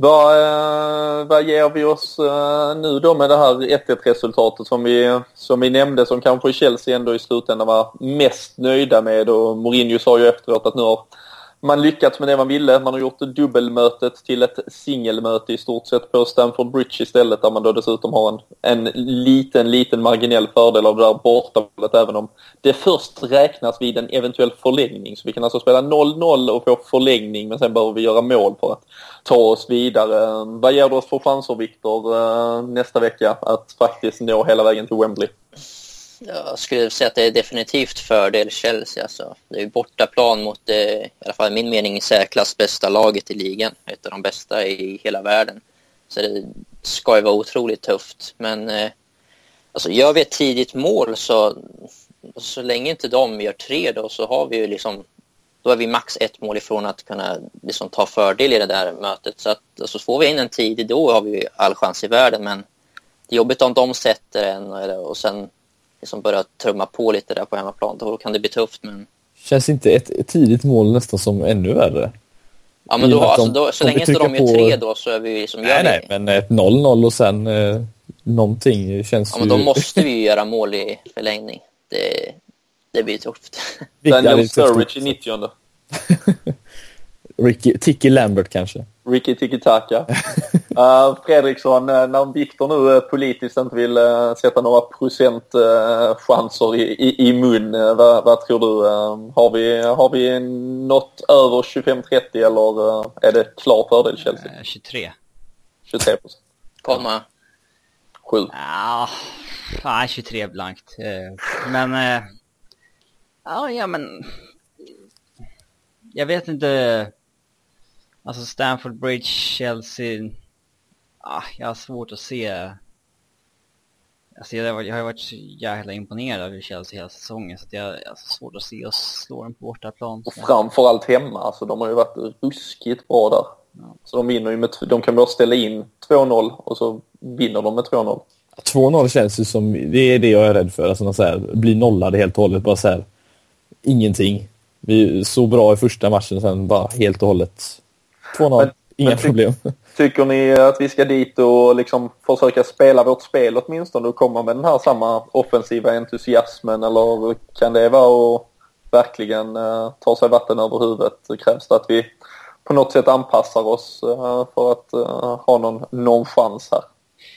Vad, eh, vad ger vi oss eh, nu då med det här 1-1 resultatet som vi, som vi nämnde som kanske Chelsea ändå i slutändan var mest nöjda med? Och Mourinho sa ju efteråt att nu har man lyckats med det man ville. Man har gjort dubbelmötet till ett singelmöte i stort sett på Stamford Bridge istället där man då dessutom har en, en liten, liten marginell fördel av det där bortamålet även om det först räknas vid en eventuell förlängning. Så vi kan alltså spela 0-0 och få förlängning men sen behöver vi göra mål för att ta oss vidare. Vad ger du oss för chanser Viktor eh, nästa vecka att faktiskt nå hela vägen till Wembley? Jag skulle säga att det är definitivt fördel Chelsea. Alltså. Det är bortaplan mot det, i alla fall i min mening, särklass bästa laget i ligan. Ett av de bästa i hela världen. Så det ska ju vara otroligt tufft. Men eh, alltså, gör vi ett tidigt mål så, så länge inte de gör tre då så har vi ju liksom då är vi max ett mål ifrån att kunna liksom, ta fördel i det där mötet. Så att alltså, får vi in en tidig då har vi all chans i världen. Men det är jobbigt om de sätter en och sen liksom börjar trumma på lite där på hemmaplan. Då kan det bli tufft. Men... Känns inte ett, ett tidigt mål nästan som ännu värre? Ja, men då, alltså, då, så länge inte de är på... tre då så är vi som nej, gör Nej, men ett 0-0 och sen eh, någonting känns Ja, men då måste vi ju göra mål i förlängning. Det, det blir tufft. Daniel Sturridge i 90 Ricky, Tiki Lambert kanske? Ricky Tiki Taka. Uh, Fredriksson, uh, när Viktor nu uh, politiskt inte vill uh, sätta några procentchanser i, i, i mun, vad, vad, tror du? har, vi, har vi något över 25-30 eller är det klar fördel Chelsea? 23. 23 procent. Komma. 7. Ja, ah, 23 blankt. Men, ja, ja men jag vet inte Alltså Stanford Bridge, Chelsea. Ah, jag har svårt att se. Alltså jag, jag har varit så jävla imponerad över Chelsea hela säsongen så att jag har alltså svårt att se oss slå dem på bortaplan. Och framförallt hemma, alltså de har ju varit ruskigt bra där. Ja. Så de vinner ju med, de kan bara ställa in 2-0 och så vinner de med 2-0. 2-0 känns ju som, det är det jag är rädd för, alltså så här, bli nollade helt och hållet, bara så här, ingenting. Vi är så bra i första matchen, sen bara helt och hållet 2-0, inga problem. Tycker ni att vi ska dit och liksom försöka spela vårt spel åtminstone och komma med den här samma offensiva entusiasmen eller kan det vara att verkligen uh, ta sig vatten över huvudet? Krävs det att vi på något sätt anpassar oss uh, för att uh, ha någon, någon chans här?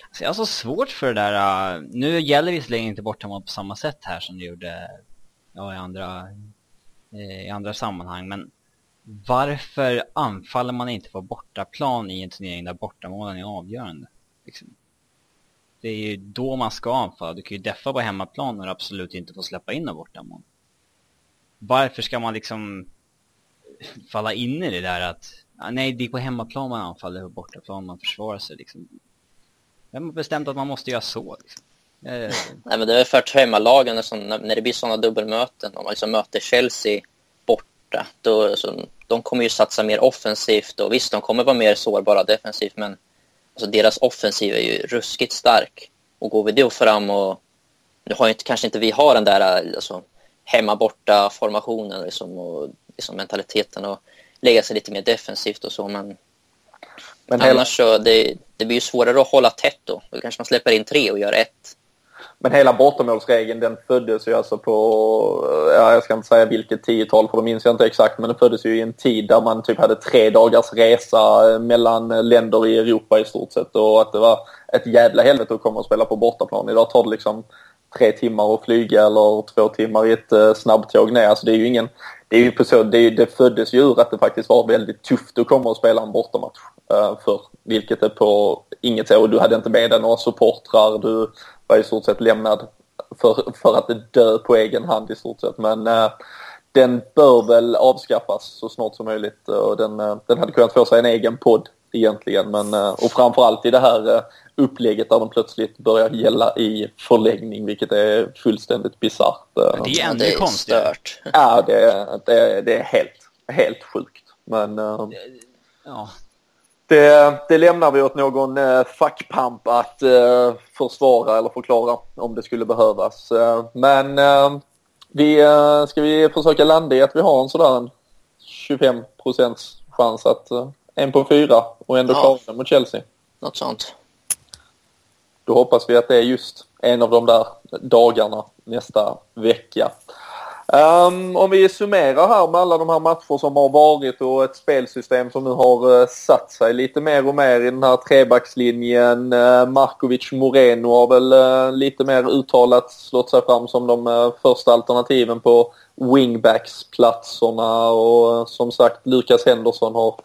Alltså jag har så svårt för det där. Uh, nu gäller visserligen inte bortamål på samma sätt här som det gjorde ja, i, andra, i andra sammanhang men varför anfaller man inte på bortaplan i en turnering där bortamålen är avgörande? Liksom. Det är ju då man ska anfalla. Du kan ju deffa på hemmaplan när du absolut inte får släppa in något bortamål. Varför ska man liksom falla in i det där att nej, det är på hemmaplan man anfaller, på bortaplan man försvarar sig liksom. Vem har bestämt att man måste göra så? Liksom? Eh. Nej, men det är för att hemmalagen, när det blir sådana dubbelmöten, om man liksom möter Chelsea borta. Då, alltså, de kommer ju satsa mer offensivt och visst, de kommer vara mer sårbara defensivt men alltså, deras offensiv är ju ruskigt stark. Och går vi då fram och nu har inte, kanske inte vi har den där alltså, hemma borta formationen liksom, och liksom, mentaliteten och lägga sig lite mer defensivt och så men, men hela... annars så det, det blir ju svårare att hålla tätt då. Då kanske man släpper in tre och gör ett. Men hela bortamålsregeln den föddes ju alltså på, ja, jag ska inte säga vilket tiotal för det minns jag inte exakt, men den föddes ju i en tid där man typ hade tre dagars resa eh, mellan länder i Europa i stort sett och att det var ett jävla helvete att komma och spela på bortaplan. Idag tar det liksom tre timmar att flyga eller två timmar i ett eh, snabbtåg ner. Alltså det är ju ingen, det är ju på så, det, är, det föddes ju ur att det faktiskt var väldigt tufft att komma och spela en bortamatch uh, för vilket är på inget sätt, och du hade inte med dig några supportrar, du var i stort sett lämnad för, för att dö på egen hand i stort sett. Men eh, den bör väl avskaffas så snart som möjligt eh, och den, eh, den hade kunnat få sig en egen podd egentligen. Men, eh, och framförallt i det här eh, upplägget där den plötsligt börjar gälla i förlängning vilket är fullständigt bisarrt. Eh. Det är ännu ja, konstigare. Ja, det, det, det är helt, helt sjukt. Men... Eh, ja, det, det lämnar vi åt någon eh, fackpamp att eh, försvara eller förklara om det skulle behövas. Eh, men eh, vi, eh, ska vi försöka landa i att vi har en sådär 25 procents chans att eh, en på fyra och ändå ja. klara mot Chelsea. Något sånt. Då hoppas vi att det är just en av de där dagarna nästa vecka. Um, om vi summerar här med alla de här matcher som har varit och ett spelsystem som nu har uh, satt sig lite mer och mer i den här trebackslinjen. Uh, Markovic Moreno har väl uh, lite mer uttalat slått sig fram som de första alternativen på wingbacksplatserna och som sagt Lukas Henderson har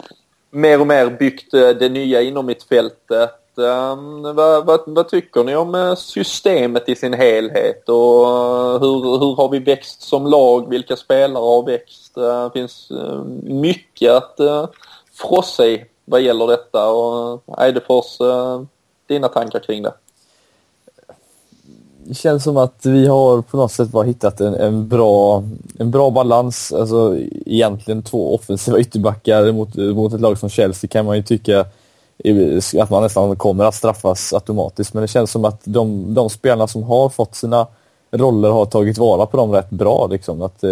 mer och mer byggt eh, det nya inom mitt fältet. Ehm, vad, vad, vad, tycker ni om eh, systemet i sin helhet och eh, hur, hur har vi växt som lag? Vilka spelare har växt? Det finns mycket att frossa i vad gäller detta och Eidefors, dina tankar kring det? Det känns som att vi har på något sätt bara hittat en, en, bra, en bra balans. Alltså egentligen två offensiva ytterbackar mot, mot ett lag som Chelsea kan man ju tycka att man nästan kommer att straffas automatiskt. Men det känns som att de, de spelarna som har fått sina roller har tagit vara på dem rätt bra. Liksom. Att, eh,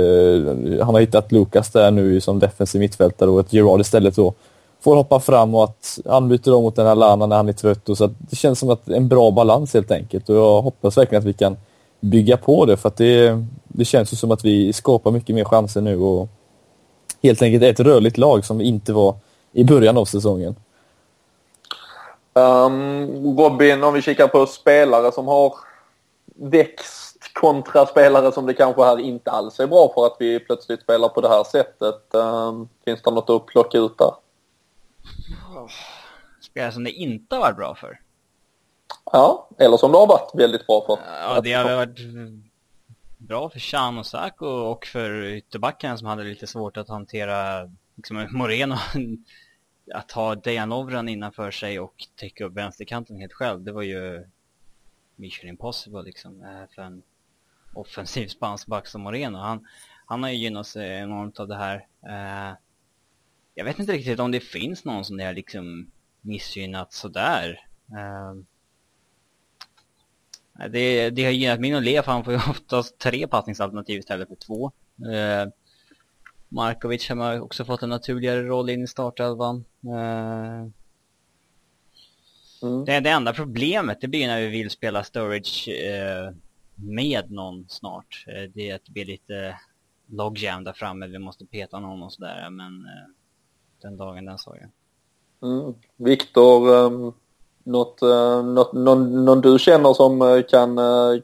han har hittat Lukas där nu som defensiv mittfältare och ett Gerard istället då får hoppa fram och att han byter om mot den här Lana när han är trött. Och så det känns som att en bra balans helt enkelt och jag hoppas verkligen att vi kan bygga på det för att det, det känns ju som att vi skapar mycket mer chanser nu och helt enkelt är ett rörligt lag som vi inte var i början av säsongen. Um, Robin, om vi kikar på spelare som har växt kontra spelare som det kanske här inte alls är bra för att vi plötsligt spelar på det här sättet. Um, finns det något att plocka ut där? Spelare som det inte har varit bra för? Ja, eller som det har varit väldigt bra för. Ja, det har varit bra för Chan och Sako och för ytterbackarna som hade lite svårt att hantera liksom, Moreno. att ha Dejan Lovren innanför sig och täcka upp vänsterkanten helt själv, det var ju mission impossible liksom för en offensiv spansk back som Moreno. Han, han har ju gynnat sig enormt av det här. Jag vet inte riktigt om det finns någon som det har liksom missgynnat sådär. Eh, det, det har gynnat min och Lev, han får ju oftast tre passningsalternativ istället för två. Eh, Markovic har också fått en naturligare roll in i startelvan. Eh, mm. det, det enda problemet det blir när vi vill spela Storage eh, med någon snart. Eh, det är att det blir lite logjam där framme, vi måste peta någon och sådär. Men eh, den dagen, den sorgen. Mm. Viktor, um, något, uh, något, någon, någon du känner som uh, kan, uh,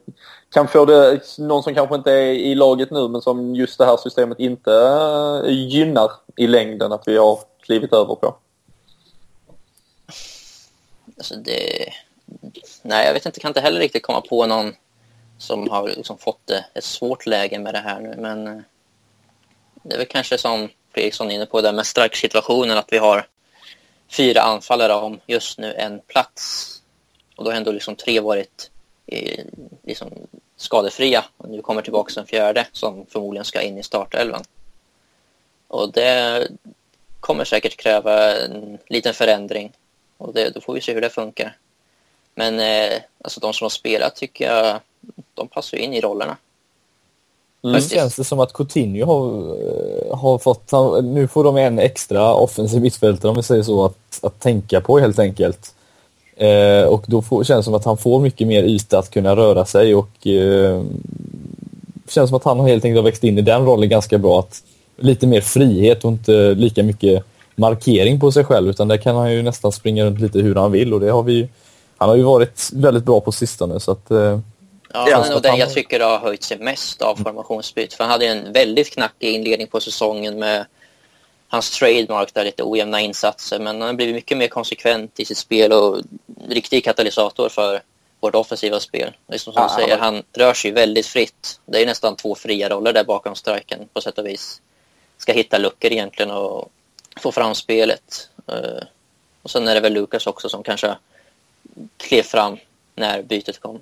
kan få det, någon som kanske inte är i laget nu men som just det här systemet inte gynnar i längden att vi har klivit över på? Alltså det... Nej, jag vet inte, kan inte heller riktigt komma på någon som har liksom fått ett svårt läge med det här nu, men det är väl kanske som Eriksson inne på, det med strike-situationen, att vi har fyra anfallare om just nu en plats. Och då har ändå liksom tre varit eh, liksom skadefria och nu kommer tillbaka en fjärde som förmodligen ska in i startelvan. Och det kommer säkert kräva en liten förändring och det, då får vi se hur det funkar. Men eh, alltså de som har spelat tycker jag, de passar in i rollerna. Mm. Men känns det som att Coutinho har, eh, har fått, nu får de en extra offensiv mittfältare om vi säger så, att, att tänka på helt enkelt. Eh, och då får, känns det som att han får mycket mer yta att kunna röra sig och eh, känns som att han helt enkelt har växt in i den rollen ganska bra. Att, lite mer frihet och inte lika mycket markering på sig själv utan där kan han ju nästan springa runt lite hur han vill och det har vi han har ju varit väldigt bra på sistone så att eh, Ja, han är nog den jag tycker har höjt sig mest av formationsbyte. För han hade en väldigt knackig inledning på säsongen med hans trademark där lite ojämna insatser. Men han har blivit mycket mer konsekvent i sitt spel och riktig katalysator för vårt offensiva spel. Det är som, du säger, han rör sig väldigt fritt. Det är nästan två fria roller där bakom striken på sätt och vis. Ska hitta luckor egentligen och få fram spelet. Eh, och sen är det väl Lukas också som kanske klev fram när bytet kom.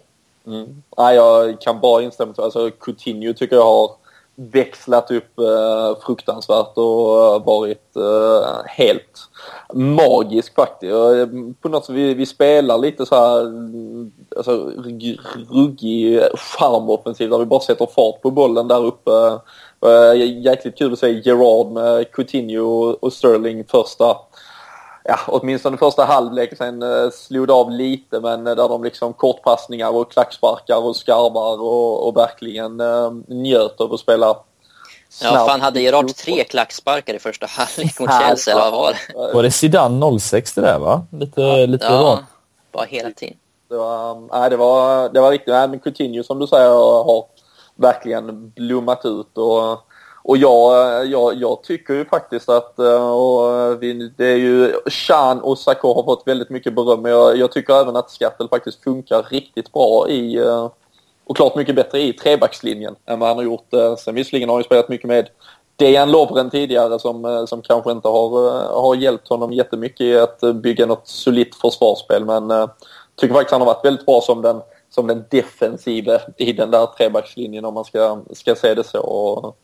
Mm. Nej, jag kan bara instämma. Alltså, Coutinho tycker jag har växlat upp eh, fruktansvärt och eh, varit eh, helt magisk faktiskt. Eh, på något sätt, vi, vi spelar lite så här mm, alltså, ruggig charmoffensiv där vi bara sätter fart på bollen där uppe. Eh, jäkligt kul att se Gerard med Coutinho och Sterling första ja, åtminstone första halvlek. Sen eh, slog det av lite men eh, där de liksom kortpassningar och klacksparkar och skarvar och, och verkligen eh, njöt av att spela Snabbt. Ja, fan hade Gerard tre klacksparkar i första halvlek mot Chelsea, eller vad var det? Var det Zidane 06 det där va? Lite, ja, lite ja, bra. bara hela tiden. Det var, nej, det var, det var riktigt, nej, men Coutinho som du säger har verkligen blommat ut och och jag, jag, jag tycker ju faktiskt att eh, och eh, vi, det är ju Chan och Sakho har fått väldigt mycket beröm men jag, jag tycker även att Skattel faktiskt funkar riktigt bra i eh, och klart mycket bättre i trebackslinjen än vad han har gjort. Sen visserligen har han ju spelat mycket med Dejan Lovren tidigare som, som kanske inte har, har hjälpt honom jättemycket i att bygga något solitt försvarsspel men jag tycker faktiskt han har varit väldigt bra som den, som den defensiva i den där trebackslinjen om man ska, ska se det så. Och,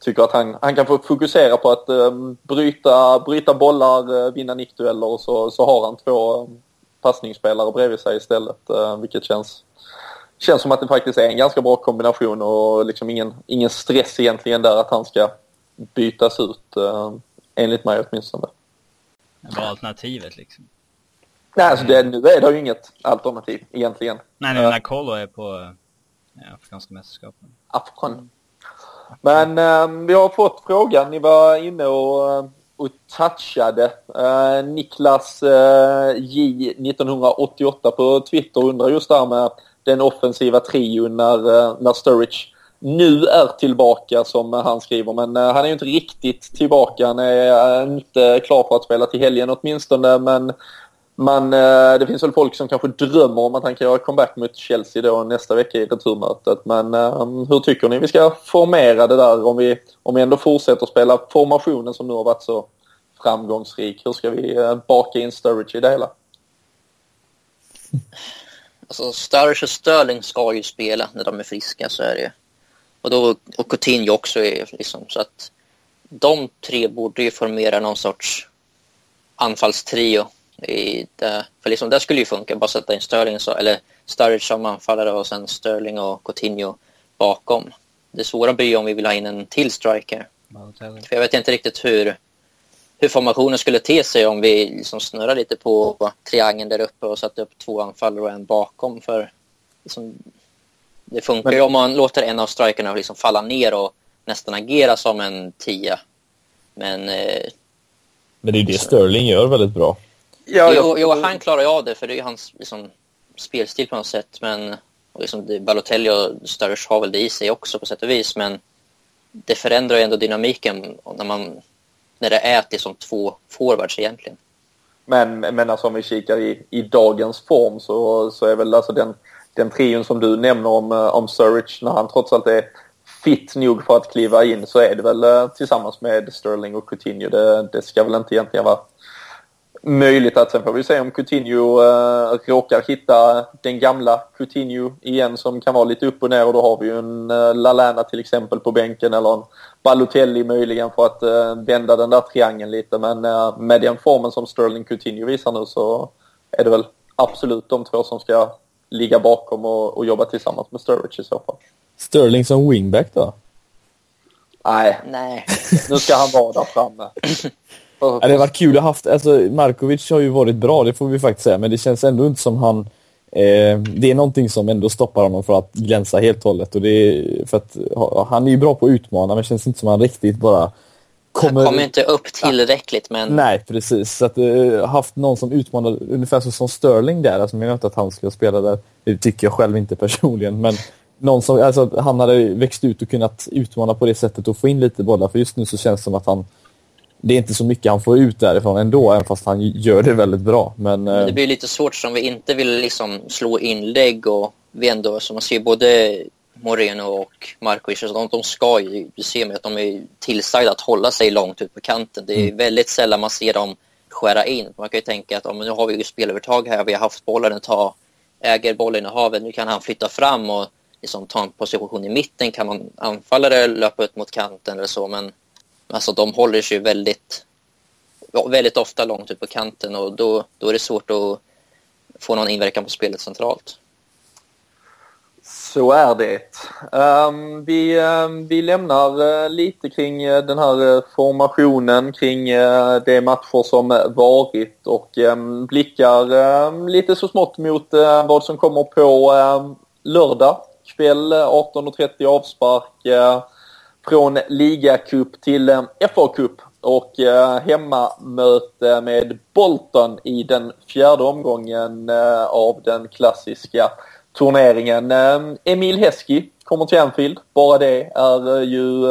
tycker att han, han kan få fokusera på att um, bryta, bryta bollar, uh, vinna nickdueller och så, så har han två um, passningsspelare bredvid sig istället. Uh, vilket känns, känns som att det faktiskt är en ganska bra kombination och liksom ingen, ingen stress egentligen där att han ska bytas ut. Uh, enligt mig åtminstone. Vad är alternativet liksom? Nej, alltså det, nu är det ju inget alternativ egentligen. Nej, nu när Kolo är på ja, Afrikanska mästerskapen. Afghan. Men eh, vi har fått frågan, ni var inne och, eh, och touchade. Eh, Niklas eh, J 1988 på Twitter undrar just där med den offensiva trion när, eh, när Sturridge nu är tillbaka som han skriver. Men eh, han är ju inte riktigt tillbaka. Han är inte klar för att spela till helgen åtminstone. Men man, eh, det finns väl folk som kanske drömmer om att han kan göra comeback mot Chelsea då nästa vecka i returmötet. Men ehm, hur tycker ni vi ska formera det där om vi, om vi ändå fortsätter spela formationen som nu har varit så framgångsrik? Hur ska vi eh, baka in Sturridge i det hela? Alltså Sturridge och Sterling ska ju spela när de är friska, så är det ju. Och, då, och Coutinho också är liksom, så att de tre borde ju formera någon sorts anfallstrio. I det, för liksom det skulle ju funka, bara sätta in Sterling, så, eller Sturridge som anfallare och sen Sterling och Coutinho bakom. Det svåra blir ju om vi vill ha in en till striker. För jag vet inte riktigt hur, hur formationen skulle te sig om vi liksom snurrar lite på triangeln där uppe och satte upp två anfallare och en bakom. För liksom, det funkar ju om man låter en av strikerna liksom falla ner och nästan agera som en tia. Men... Eh, Men det är ju det Sterling gör väldigt bra. Ja, jo, jo, han klarar ju av det för det är hans liksom, spelstil på något sätt. Men liksom, det, Balotelli och Sturridge har väl det i sig också på sätt och vis. Men det förändrar ju ändå dynamiken när, man, när det är till som två forwards egentligen. Men, men alltså om vi kikar i, i dagens form så, så är väl alltså den, den trion som du nämner om, om Sturridge när han trots allt är fit nog för att kliva in så är det väl tillsammans med Sterling och Coutinho. Det, det ska väl inte egentligen vara möjligt att sen får vi se om Coutinho äh, råkar hitta den gamla Coutinho igen som kan vara lite upp och ner och då har vi ju en äh, Lalana till exempel på bänken eller en Balotelli möjligen för att äh, vända den där triangeln lite men äh, med den formen som Sterling Coutinho visar nu så är det väl absolut de två som ska ligga bakom och, och jobba tillsammans med Sturridge i så fall. Sterling som wingback då? Nej. Nej. Nu ska han vara där framme. Ja, det har varit kul. Att ha haft, alltså Markovic har ju varit bra, det får vi faktiskt säga, men det känns ändå inte som han eh, det är någonting som ändå stoppar honom från att glänsa helt och hållet. Och det är, för att, han är ju bra på att utmana, men det känns inte som han riktigt bara kommer... Han kommer inte upp tillräckligt, men... Nej, precis. Så att uh, haft någon som utmanar, ungefär så som Sterling där, alltså, jag menar inte att han ska spela där, det tycker jag själv inte personligen, men någon som, alltså, han hade växt ut och kunnat utmana på det sättet och få in lite bollar, för just nu så känns det som att han det är inte så mycket han får ut därifrån ändå, även fast han gör det väldigt bra. Men, Men det blir lite svårt som vi inte vill liksom slå inlägg och vi ändå, som man ser både Moreno och Markovic, de, de ska ju, du ser med att de är tillsagda att hålla sig långt ut på kanten. Det är mm. väldigt sällan man ser dem skära in. Man kan ju tänka att om, nu har vi ju spelövertag här, vi har haft bollen ett tag, äger bollen i havet, nu kan han flytta fram och liksom ta en position i mitten, kan man anfallare löpa ut mot kanten eller så, men Alltså de håller sig väldigt, väldigt ofta långt ut på kanten och då, då är det svårt att få någon inverkan på spelet centralt. Så är det. Um, vi, um, vi lämnar uh, lite kring uh, den här uh, formationen, kring de matcher som varit och um, blickar lite så smått mot vad som kommer på lördag kväll 18.30 avspark från ligacup till eh, FA-cup och eh, hemmamöte med Bolton i den fjärde omgången eh, av den klassiska turneringen. Emil Heski kommer till Anfield. Bara det är ju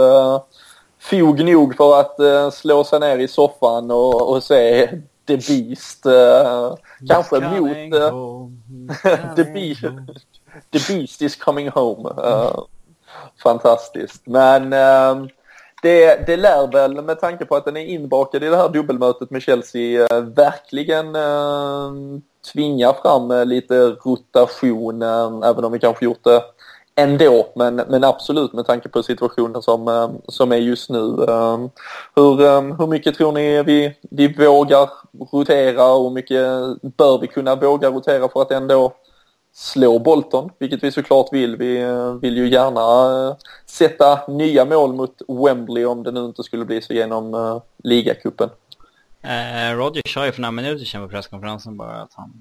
fog nog för att slå sig ner i soffan och, och se The Beast. kanske mot... The, Beast, The Beast is coming home fantastiskt. Men eh, det, det lär väl med tanke på att den är inbakad i det här dubbelmötet med Chelsea eh, verkligen eh, tvinga fram eh, lite rotation ehm, även om vi kanske gjort det ändå, men, men absolut med tanke på situationen som, eh, som är just nu. Eh, hur, eh, hur mycket tror ni vi, vi vågar rotera och hur mycket bör vi kunna våga rotera för att ändå slå Bolton, vilket vi såklart vill. Vi vill ju gärna sätta nya mål mot Wembley om det nu inte skulle bli så genom ligacupen. Eh, Roger sa ju för några minuter sedan på presskonferensen bara att han,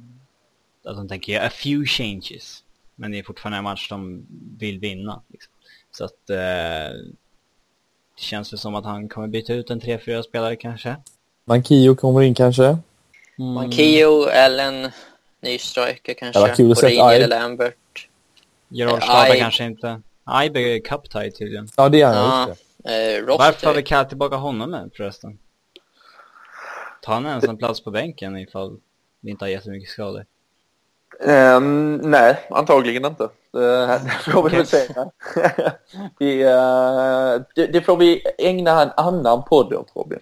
att han tänker göra a few changes. Men det är fortfarande en match de vill vinna. Liksom. Så att eh, det känns väl som att han kommer byta ut en 3-4 spelare kanske. Mankio kommer in kanske? Mm. Mankio, Ellen, ny striker kanske. Ja, kul att se eller Lambert. Gerard Slava kanske inte. Ibe är tie tydligen. Ja, det är han. Ja. Eh, Varför har vi kallat tillbaka honom med förresten? Ta han ens en plats på bänken ifall vi inte har jättemycket skador? Um, nej, antagligen inte. Det, får vi väl se. vi, uh, det, det, får vi ägna en annan podd åt, Robin.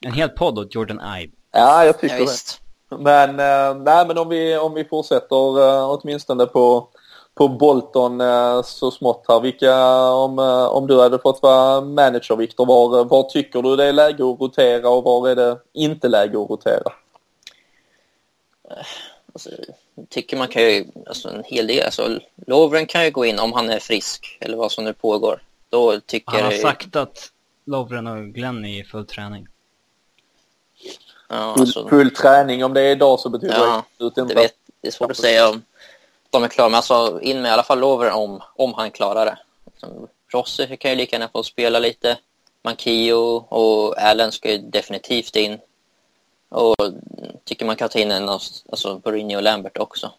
En hel podd åt Jordan Ibe? Ja, jag tycker ja, det. Men, uh, nej, men om vi, om vi fortsätter uh, åtminstone på, på Bolton uh, så smått här. Vilka, om, om du hade fått vara manager, Viktor, var, var tycker du det är läge att rotera och var är det inte läge att rotera? Alltså, tycker man kan ju, alltså en hel del, alltså Lovren kan ju gå in om han är frisk eller vad som nu pågår. Då tycker han har jag... sagt att Lovren och Glenn är i full träning. Ja, alltså... full, träning, om det är idag så betyder ja, det inte det, vet, det är svårt att säga om de är klara, men alltså in med i alla fall Lovren om, om han klarar det. Liksom, Rossi kan ju lika gärna få spela lite. Mankio och Allen ska ju definitivt in. Och tycker man kan ta in en av alltså Borini och Lambert också.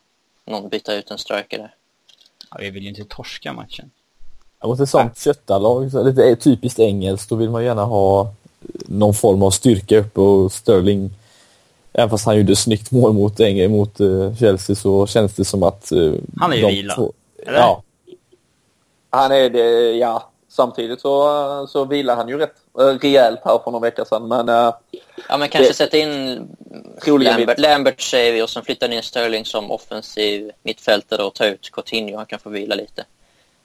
Någon byta ut en striker där. Ja, vi vill ju inte torska matchen. Ja, mot ett sånt köttarlag, så lite typiskt engelskt, då vill man gärna ha någon form av styrka uppe och Sterling, även fast han gjorde snyggt mål mot, mot uh, Chelsea så känns det som att... Uh, han är ju vila, eller? Ja. Han är det, ja samtidigt så, så vilar han ju rätt eh, rejält här för några veckor sedan. Men, eh, ja, men kanske det, sätta in Lambert, Lambert säger vi och sen flyttar in Sterling som offensiv mittfältare och ta ut Coutinho. Han kan få vila lite.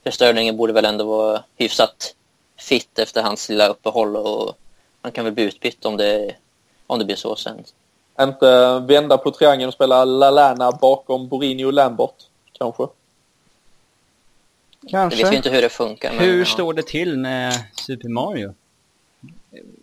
För Sterling borde väl ändå vara hyfsat fit efter hans lilla uppehåll och han kan väl bli utbytt om det, om det blir så sen. Inte vända på triangeln och spela Lalana bakom Borini och Lambert, kanske? Kanske. Jag vet ju inte hur det funkar. Hur men, står det till med Super Mario?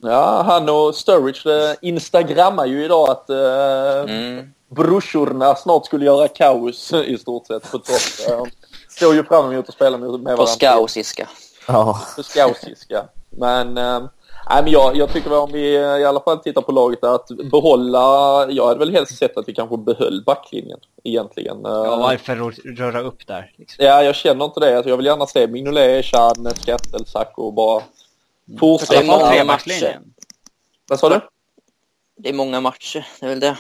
Ja, han och Sturridge eh, instagrammar ju idag att eh, mm. brorsorna snart skulle göra kaos i stort sett på. Eh, står ju fram emot att spela med, med varandra. På skausiska. Ja. På skausiska. Men eh, Nej, men jag, jag tycker om vi i alla fall tittar på laget att behålla, jag hade väl helst sett att vi kanske behöll backlinjen egentligen. Ja, varför röra upp där? Liksom? Ja, jag känner inte det. Alltså, jag vill gärna se Mignolet, Chan, Skattel, Sacco bara mm. fortsätta. Det är många matcher. Vad sa du? Det är många matcher, det är väl det.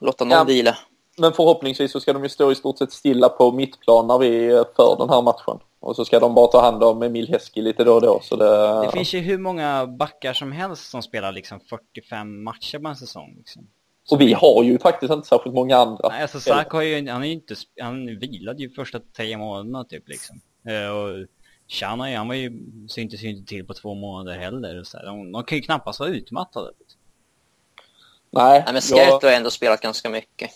Låta någon ja. vila. Men förhoppningsvis så ska de ju stå i stort sett stilla på mittplan när vi för den här matchen. Och så ska de bara ta hand om Emil Heski lite då och då. Så det... det finns ju hur många backar som helst som spelar liksom 45 matcher på en säsong. Liksom. Och vi har ju faktiskt inte särskilt många andra. Nej, alltså Sak har ju, han är ju inte, han vilade ju första tre månaderna typ liksom. Uh, och Shana, han var ju, syntes ju inte till på två månader heller. Så här. De, de kan ju knappast vara utmattade. Nej, Nej men Skerto jag... har ändå spelat ganska mycket.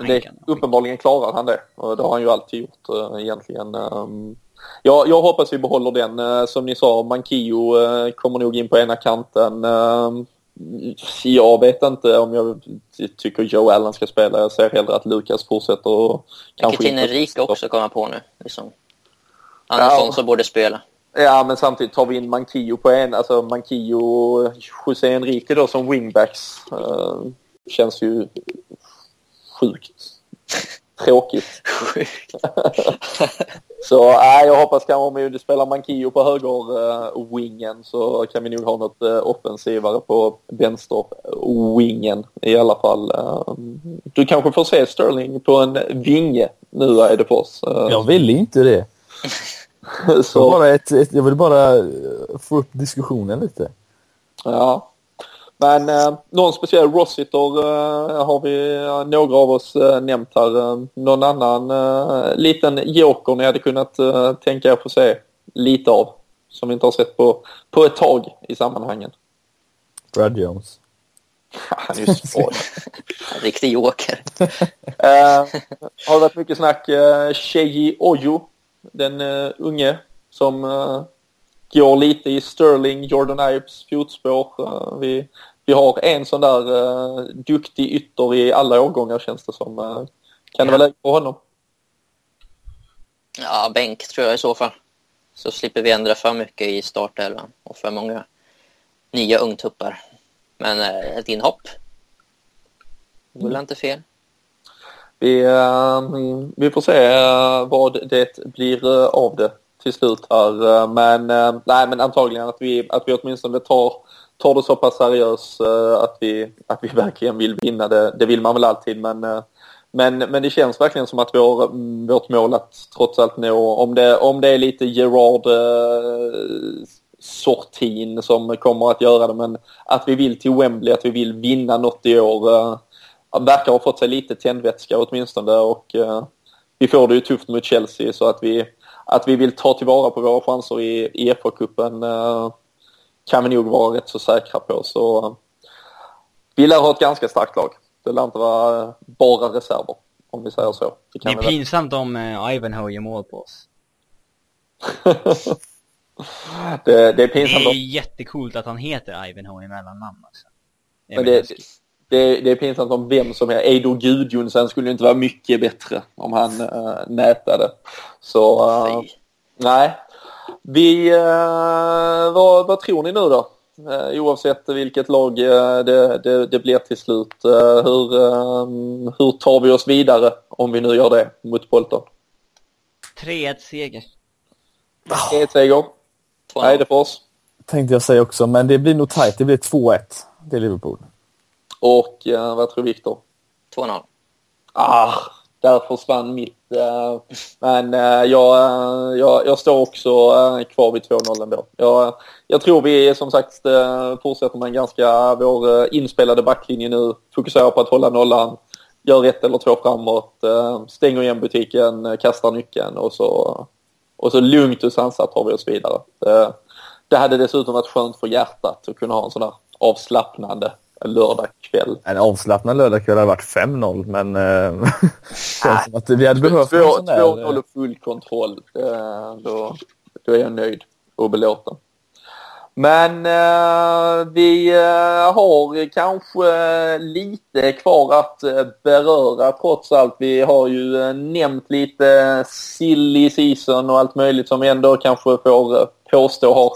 Det, uppenbarligen klarar han det. Och det har han ju alltid gjort uh, egentligen. Um, ja, jag hoppas vi behåller den. Uh, som ni sa, Mankio uh, kommer nog in på ena kanten. Uh, jag vet inte om jag tycker Joe Allen ska spela. Jag ser hellre att Lukas fortsätter och kanske... Vilket Rik också komma på nu. Liksom. Är ja. som borde spela. Ja, men samtidigt tar vi in Mankio på en, alltså Mankio och José Enrique då som wingbacks. Uh, känns ju sjukt tråkigt. så äh, jag hoppas kanske om vi spelar Mankio på höger-wingen uh, så kan vi nog ha något uh, offensivare på vänster-wingen i alla fall. Uh, du kanske får se Sterling på en vinge nu Eidefors. Uh, jag vill inte det. så. Jag, bara ett, ett, jag vill bara få upp diskussionen lite. Ja. Men eh, någon speciell Rossiter eh, har vi eh, några av oss eh, nämnt här. Eh, någon annan eh, liten joker ni hade kunnat eh, tänka er få se lite av som vi inte har sett på, på ett tag i sammanhangen. Brad Jones. Han är ju svår. Riktig joker. Eh, har det varit mycket snack. Uh, Sheji Ojo, den unge som går lite i Sterling, Jordan Ives fotspår. Vi, vi har en sån där uh, duktig ytter i alla årgångar känns det som. Uh, kan det vara läge på honom? Ja, bänk tror jag i så fall. Så slipper vi ändra för mycket i startelvan och för många nya ungtuppar. Men eh, ett inhopp vore inte fel. Vi, uh, vi får se uh, vad det blir uh, av det till slut här. men, nej, men antagligen att vi, att vi åtminstone tar, tar det så pass seriöst eh, att, vi, att vi verkligen vill vinna. Det, det vill man väl alltid men, eh, men, men det känns verkligen som att vår, vårt mål att trots allt nå, om det, om det är lite Gerard eh, sortin som kommer att göra det men att vi vill till Wembley, att vi vill vinna något i år verkar ha fått sig lite tändvätska åtminstone och vi får det ju tufft mot Chelsea så att vi, att vi vill ta tillvara på våra chanser i, i FA-cupen kan vi nog vara rätt så säkra på. Så uh, vi lär ha ett ganska starkt lag. Det lär inte vara bara reserver om vi säger så. Det, det är pinsamt om uh, Ivanhoe gör mål på oss. det, det, är pinsamt. Det är jättekult att han heter Ivanhoe i mellannamn också. Men det, det, det är pinsamt om vem som är. Edo Gudjonsen skulle inte vara mycket bättre om han äh, nätade. Så äh, nej. Vi, äh, vad, vad tror ni nu då? Uh, oavsett vilket lag uh, det, det, det, blir till slut. Hur, hur tar vi oss vidare om vi nu gör det mot Bolton? 3-1 seger. 3-1 seger. Eidefors. Tänkte jag säga också, men det blir nog tajt. Det blir 2-1 Det är Liverpool. Och vad tror Viktor? 2-0. Ah, där försvann mitt. Eh, men eh, jag, eh, jag, jag står också kvar vid 2-0 ändå. Jag, jag tror vi som sagt fortsätter med en ganska, vår inspelade backlinje nu. Fokuserar på att hålla nollan. Gör ett eller två framåt. stänger igen butiken, kastar nyckeln och så, och så lugnt och sansat tar vi oss vidare. Det, det hade dessutom varit skönt för hjärtat att kunna ha en sån där avslappnande lördagkväll. En avslappnad lördagkväll hade varit 5-0 men äh, känns som att vi hade behövt 2-0 och full kontroll. Då, då är jag nöjd och belåten. Men eh, vi eh, har kanske lite kvar att eh, beröra trots allt. Vi har ju nämnt lite silly season och allt möjligt som vi ändå kanske får påstå har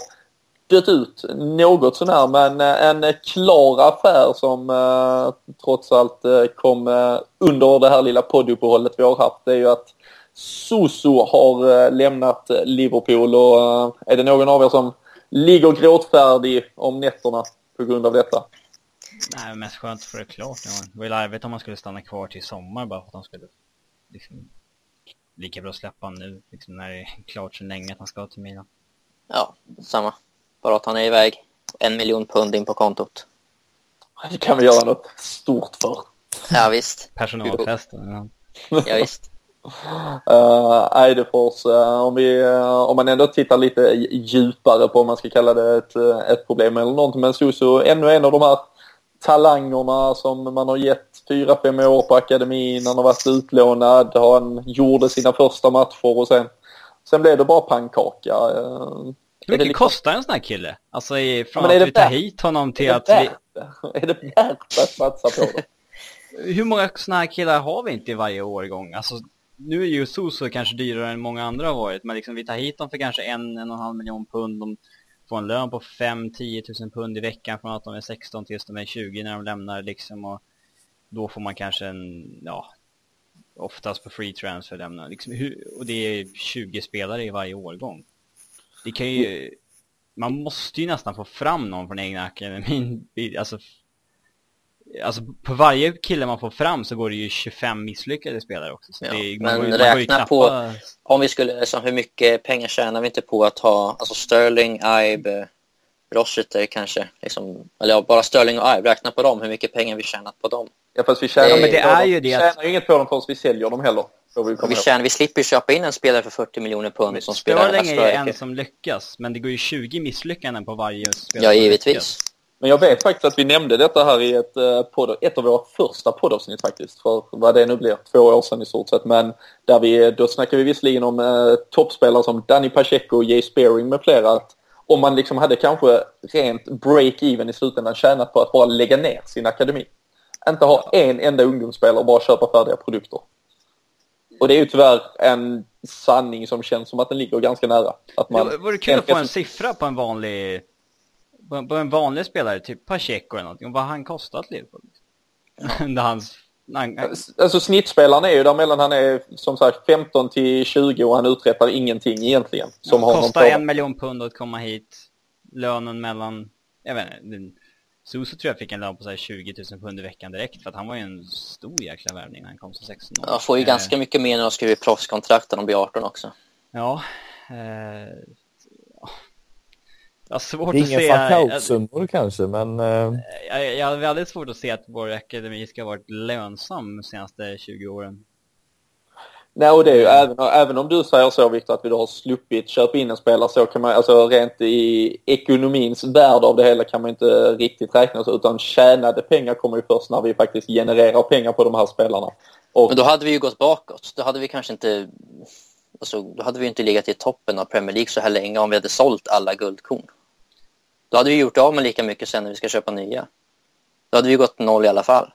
dött ut något sånär men eh, en klar affär som eh, trots allt eh, kom eh, under det här lilla podduppehållet vi har haft det är ju att Susu har eh, lämnat Liverpool och eh, är det någon av er som ligger gråtfärdig om nätterna på grund av detta? Nej, mest skönt för det klart. Det var ju larvigt om man skulle stanna kvar till sommar bara för att han skulle liksom, lika bra släppa nu liksom, när det är klart så länge att han ska till Milan. Ja, samma. Bara att han är iväg. En miljon pund in på kontot. Det kan vi göra något stort för. Ja, visst. Personalfesten. Ja, ja visst. Uh, Eidefors, uh, om, vi, uh, om man ändå tittar lite djupare på om man ska kalla det ett, ett problem eller någonting. Men Susu, ännu en av de här talangerna som man har gett fyra, fem år på akademin. Han har varit utlånad, han gjorde sina första matcher och sen, sen blev det bara pannkaka. Hur mycket kostar en sån här kille? Alltså i, från ja, att vi tar hit honom till att vi... Är det värt att satsa på det? Hur många såna här killar har vi inte i varje årgång? Alltså, nu är ju Soso kanske dyrare än många andra har varit, men liksom vi tar hit dem för kanske en, en och en halv miljon pund. De får en lön på 5-10 tusen pund i veckan från att de är 16 tills de är 20 när de lämnar liksom. Och då får man kanske en, ja, oftast på free transfer lämna. Liksom, hur, och det är 20 spelare i varje årgång. Det kan ju, man måste ju nästan få fram någon från egna akademin, alltså Alltså på varje kille man får fram så går det ju 25 misslyckade spelare också. Så ja, det, men man, räkna knappa... på, om vi skulle, liksom, hur mycket pengar tjänar vi inte på att ha, alltså Sterling, Ibe, Rossiter kanske, liksom, eller ja, bara Sterling och Ive, räkna på dem, hur mycket pengar vi tjänat på dem. Ja, fast vi tjänar, ja, men det är ju det tjänar ju inget på dem förrän vi säljer dem heller. Vi, vi, tjänar, vi slipper köpa in en spelare för 40 miljoner pund som spelar Sterling är ju en som lyckas, men det går ju 20 misslyckanden på varje spelare. Ja, givetvis. Men jag vet faktiskt att vi nämnde detta här i ett, uh, podd, ett av våra första poddavsnitt faktiskt. För vad det nu blir, två år sedan i stort sett. Men där vi, då snackar vi visserligen om uh, toppspelare som Danny Pacheco, Jay Spearing med flera. Att om man liksom hade kanske rent break-even i slutändan tjänat på att bara lägga ner sin akademi. Inte ha en enda ungdomsspelare och bara köpa färdiga produkter. Och det är ju tyvärr en sanning som känns som att den ligger ganska nära. Att man det vore kul att få en siffra på en vanlig på en vanlig spelare, typ Pacheco eller någonting, vad har han kostat Liverpool? Ja. hans, han, alltså snittspelaren är ju där mellan, han är som sagt 15 till 20 och han uträttar ingenting egentligen. Som ja, kostar en miljon pund att komma hit, lönen mellan, jag vet inte, Suso tror jag fick en lön på så 20 000 pund i veckan direkt för att han var ju en stor jäkla värvning när han kom som 16 år. Ja, får ju eh. ganska mycket mer när de skriver proffskontrakt när de blir 18 också. Ja, eh, jag har svårt det är inga falkoutsummor kanske, men... Uh... Jag, jag har väldigt svårt att se att vår akademi ska ha varit lönsam de senaste 20 åren. Nej, och det är ju även, även om du säger så Viktor att vi då har sluppit köpa in en spelare så kan man, alltså rent i ekonomins värld av det hela kan man inte riktigt räkna så utan tjänade pengar kommer ju först när vi faktiskt genererar pengar på de här spelarna. Och... Men då hade vi ju gått bakåt. Då hade vi kanske inte, alltså, då hade vi inte legat i toppen av Premier League så här länge om vi hade sålt alla guldkorn. Då hade vi gjort av med lika mycket sen när vi ska köpa nya. Då hade vi gått noll i alla fall.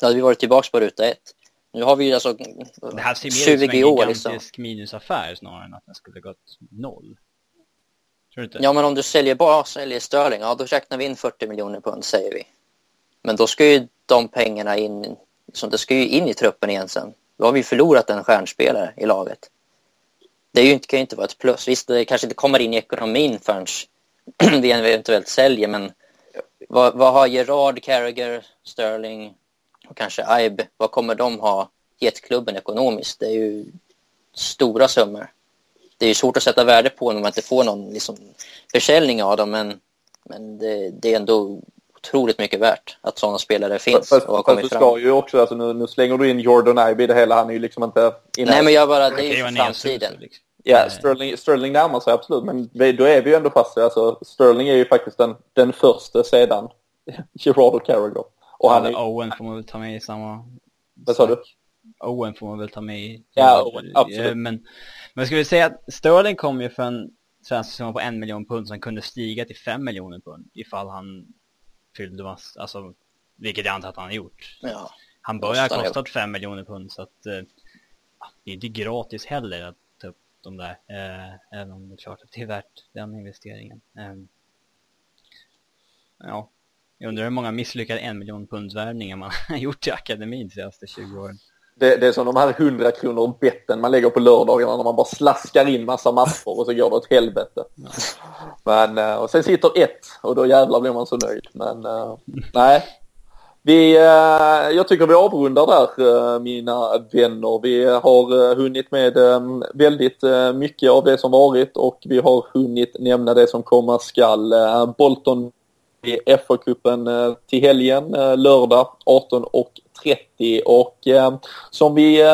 Då hade vi varit tillbaka på ruta ett. Nu har vi ju alltså Det här ser mer ut som en gigantisk liksom. minusaffär snarare än att den skulle gått noll. Tror du inte? Ja, men om du säljer bara säljer Sterling, ja då räknar vi in 40 miljoner pund säger vi. Men då ska ju de pengarna in, som det ska ju in i truppen igen sen. Då har vi förlorat en stjärnspelare i laget. Det är ju inte, kan ju inte vara ett plus. Visst, det kanske inte kommer in i ekonomin förrän vi eventuellt säljer, men vad, vad har Gerard, Carragher, Sterling och kanske Aib, vad kommer de ha gett klubben ekonomiskt? Det är ju stora summor. Det är ju svårt att sätta värde på när man inte får någon liksom, försäljning av dem, men, men det, det är ändå otroligt mycket värt att sådana spelare finns fast, och har kommit fram. ska ju också, alltså nu, nu slänger du in Jordan Ibe i det hela, han är ju liksom inte... Nej men jag bara, det är ju för framtiden. Liksom. Ja, Sterling, Sterling närmar sig absolut, men då är vi ju ändå fast alltså Sterling är ju faktiskt den, den första sedan Gerard och Carragher. Och han är... Owen får man väl ta med i samma... Vad sa du? Owen får man väl ta med i... Ja, Owen, absolut. Men, men jag skulle säga att Sterling kom ju för en svensk summa på en miljon pund som kunde stiga till fem miljoner pund ifall han fyllde mass, alltså, vilket jag antar att han har gjort. Ja, han börjar ha kostat fem miljoner pund så att eh, det är inte gratis heller att de där. Eh, även om det är klart att det är värt den investeringen. Eh, ja, jag undrar hur många misslyckade en miljon punds värvningar man har gjort i akademin de senaste 20 åren. Det, det, är som de här 100 kronor betten man lägger på lördagarna när man bara slaskar in massa matcher och så går det åt helvete. Ja. Men, eh, och sen sitter ett och då jävlar blir man så nöjd. Men uh, nej, vi, eh, jag tycker vi avrundar där eh, mina vänner. Vi har eh, hunnit med väldigt mycket av det som varit och vi har hunnit nämna det som komma skall. Bolton i FA-cupen eh, till helgen, eh, lördag 18.30 och eh, som vi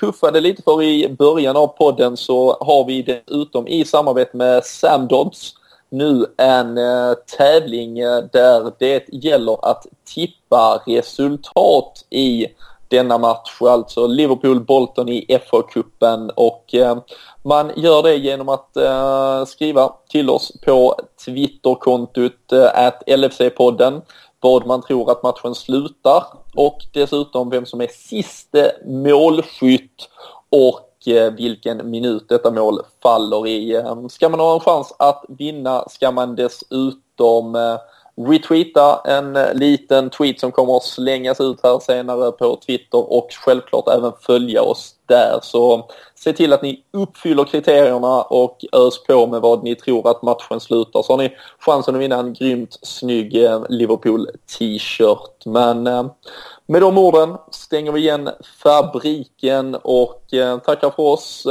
puffade lite för i början av podden så har vi dessutom i samarbete med Sam Dodds nu en eh, tävling där det gäller att tippa resultat i denna match, alltså Liverpool-Bolton i FA-cupen och eh, man gör det genom att eh, skriva till oss på Twitterkontot eh, LFC-podden vad man tror att matchen slutar. Och dessutom vem som är siste målskytt. Och Eh, vilken minut detta mål faller i. Eh, ska man ha en chans att vinna ska man dessutom eh, retweeta en eh, liten tweet som kommer att slängas ut här senare på Twitter och självklart även följa oss där. Så se till att ni uppfyller kriterierna och ös på med vad ni tror att matchen slutar så har ni chansen att vinna en grymt snygg eh, Liverpool t-shirt. Men eh, med de orden stänger vi igen fabriken och tackar för oss.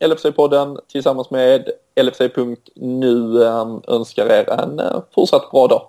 LFC-podden tillsammans med LFC.nu önskar er en fortsatt bra dag.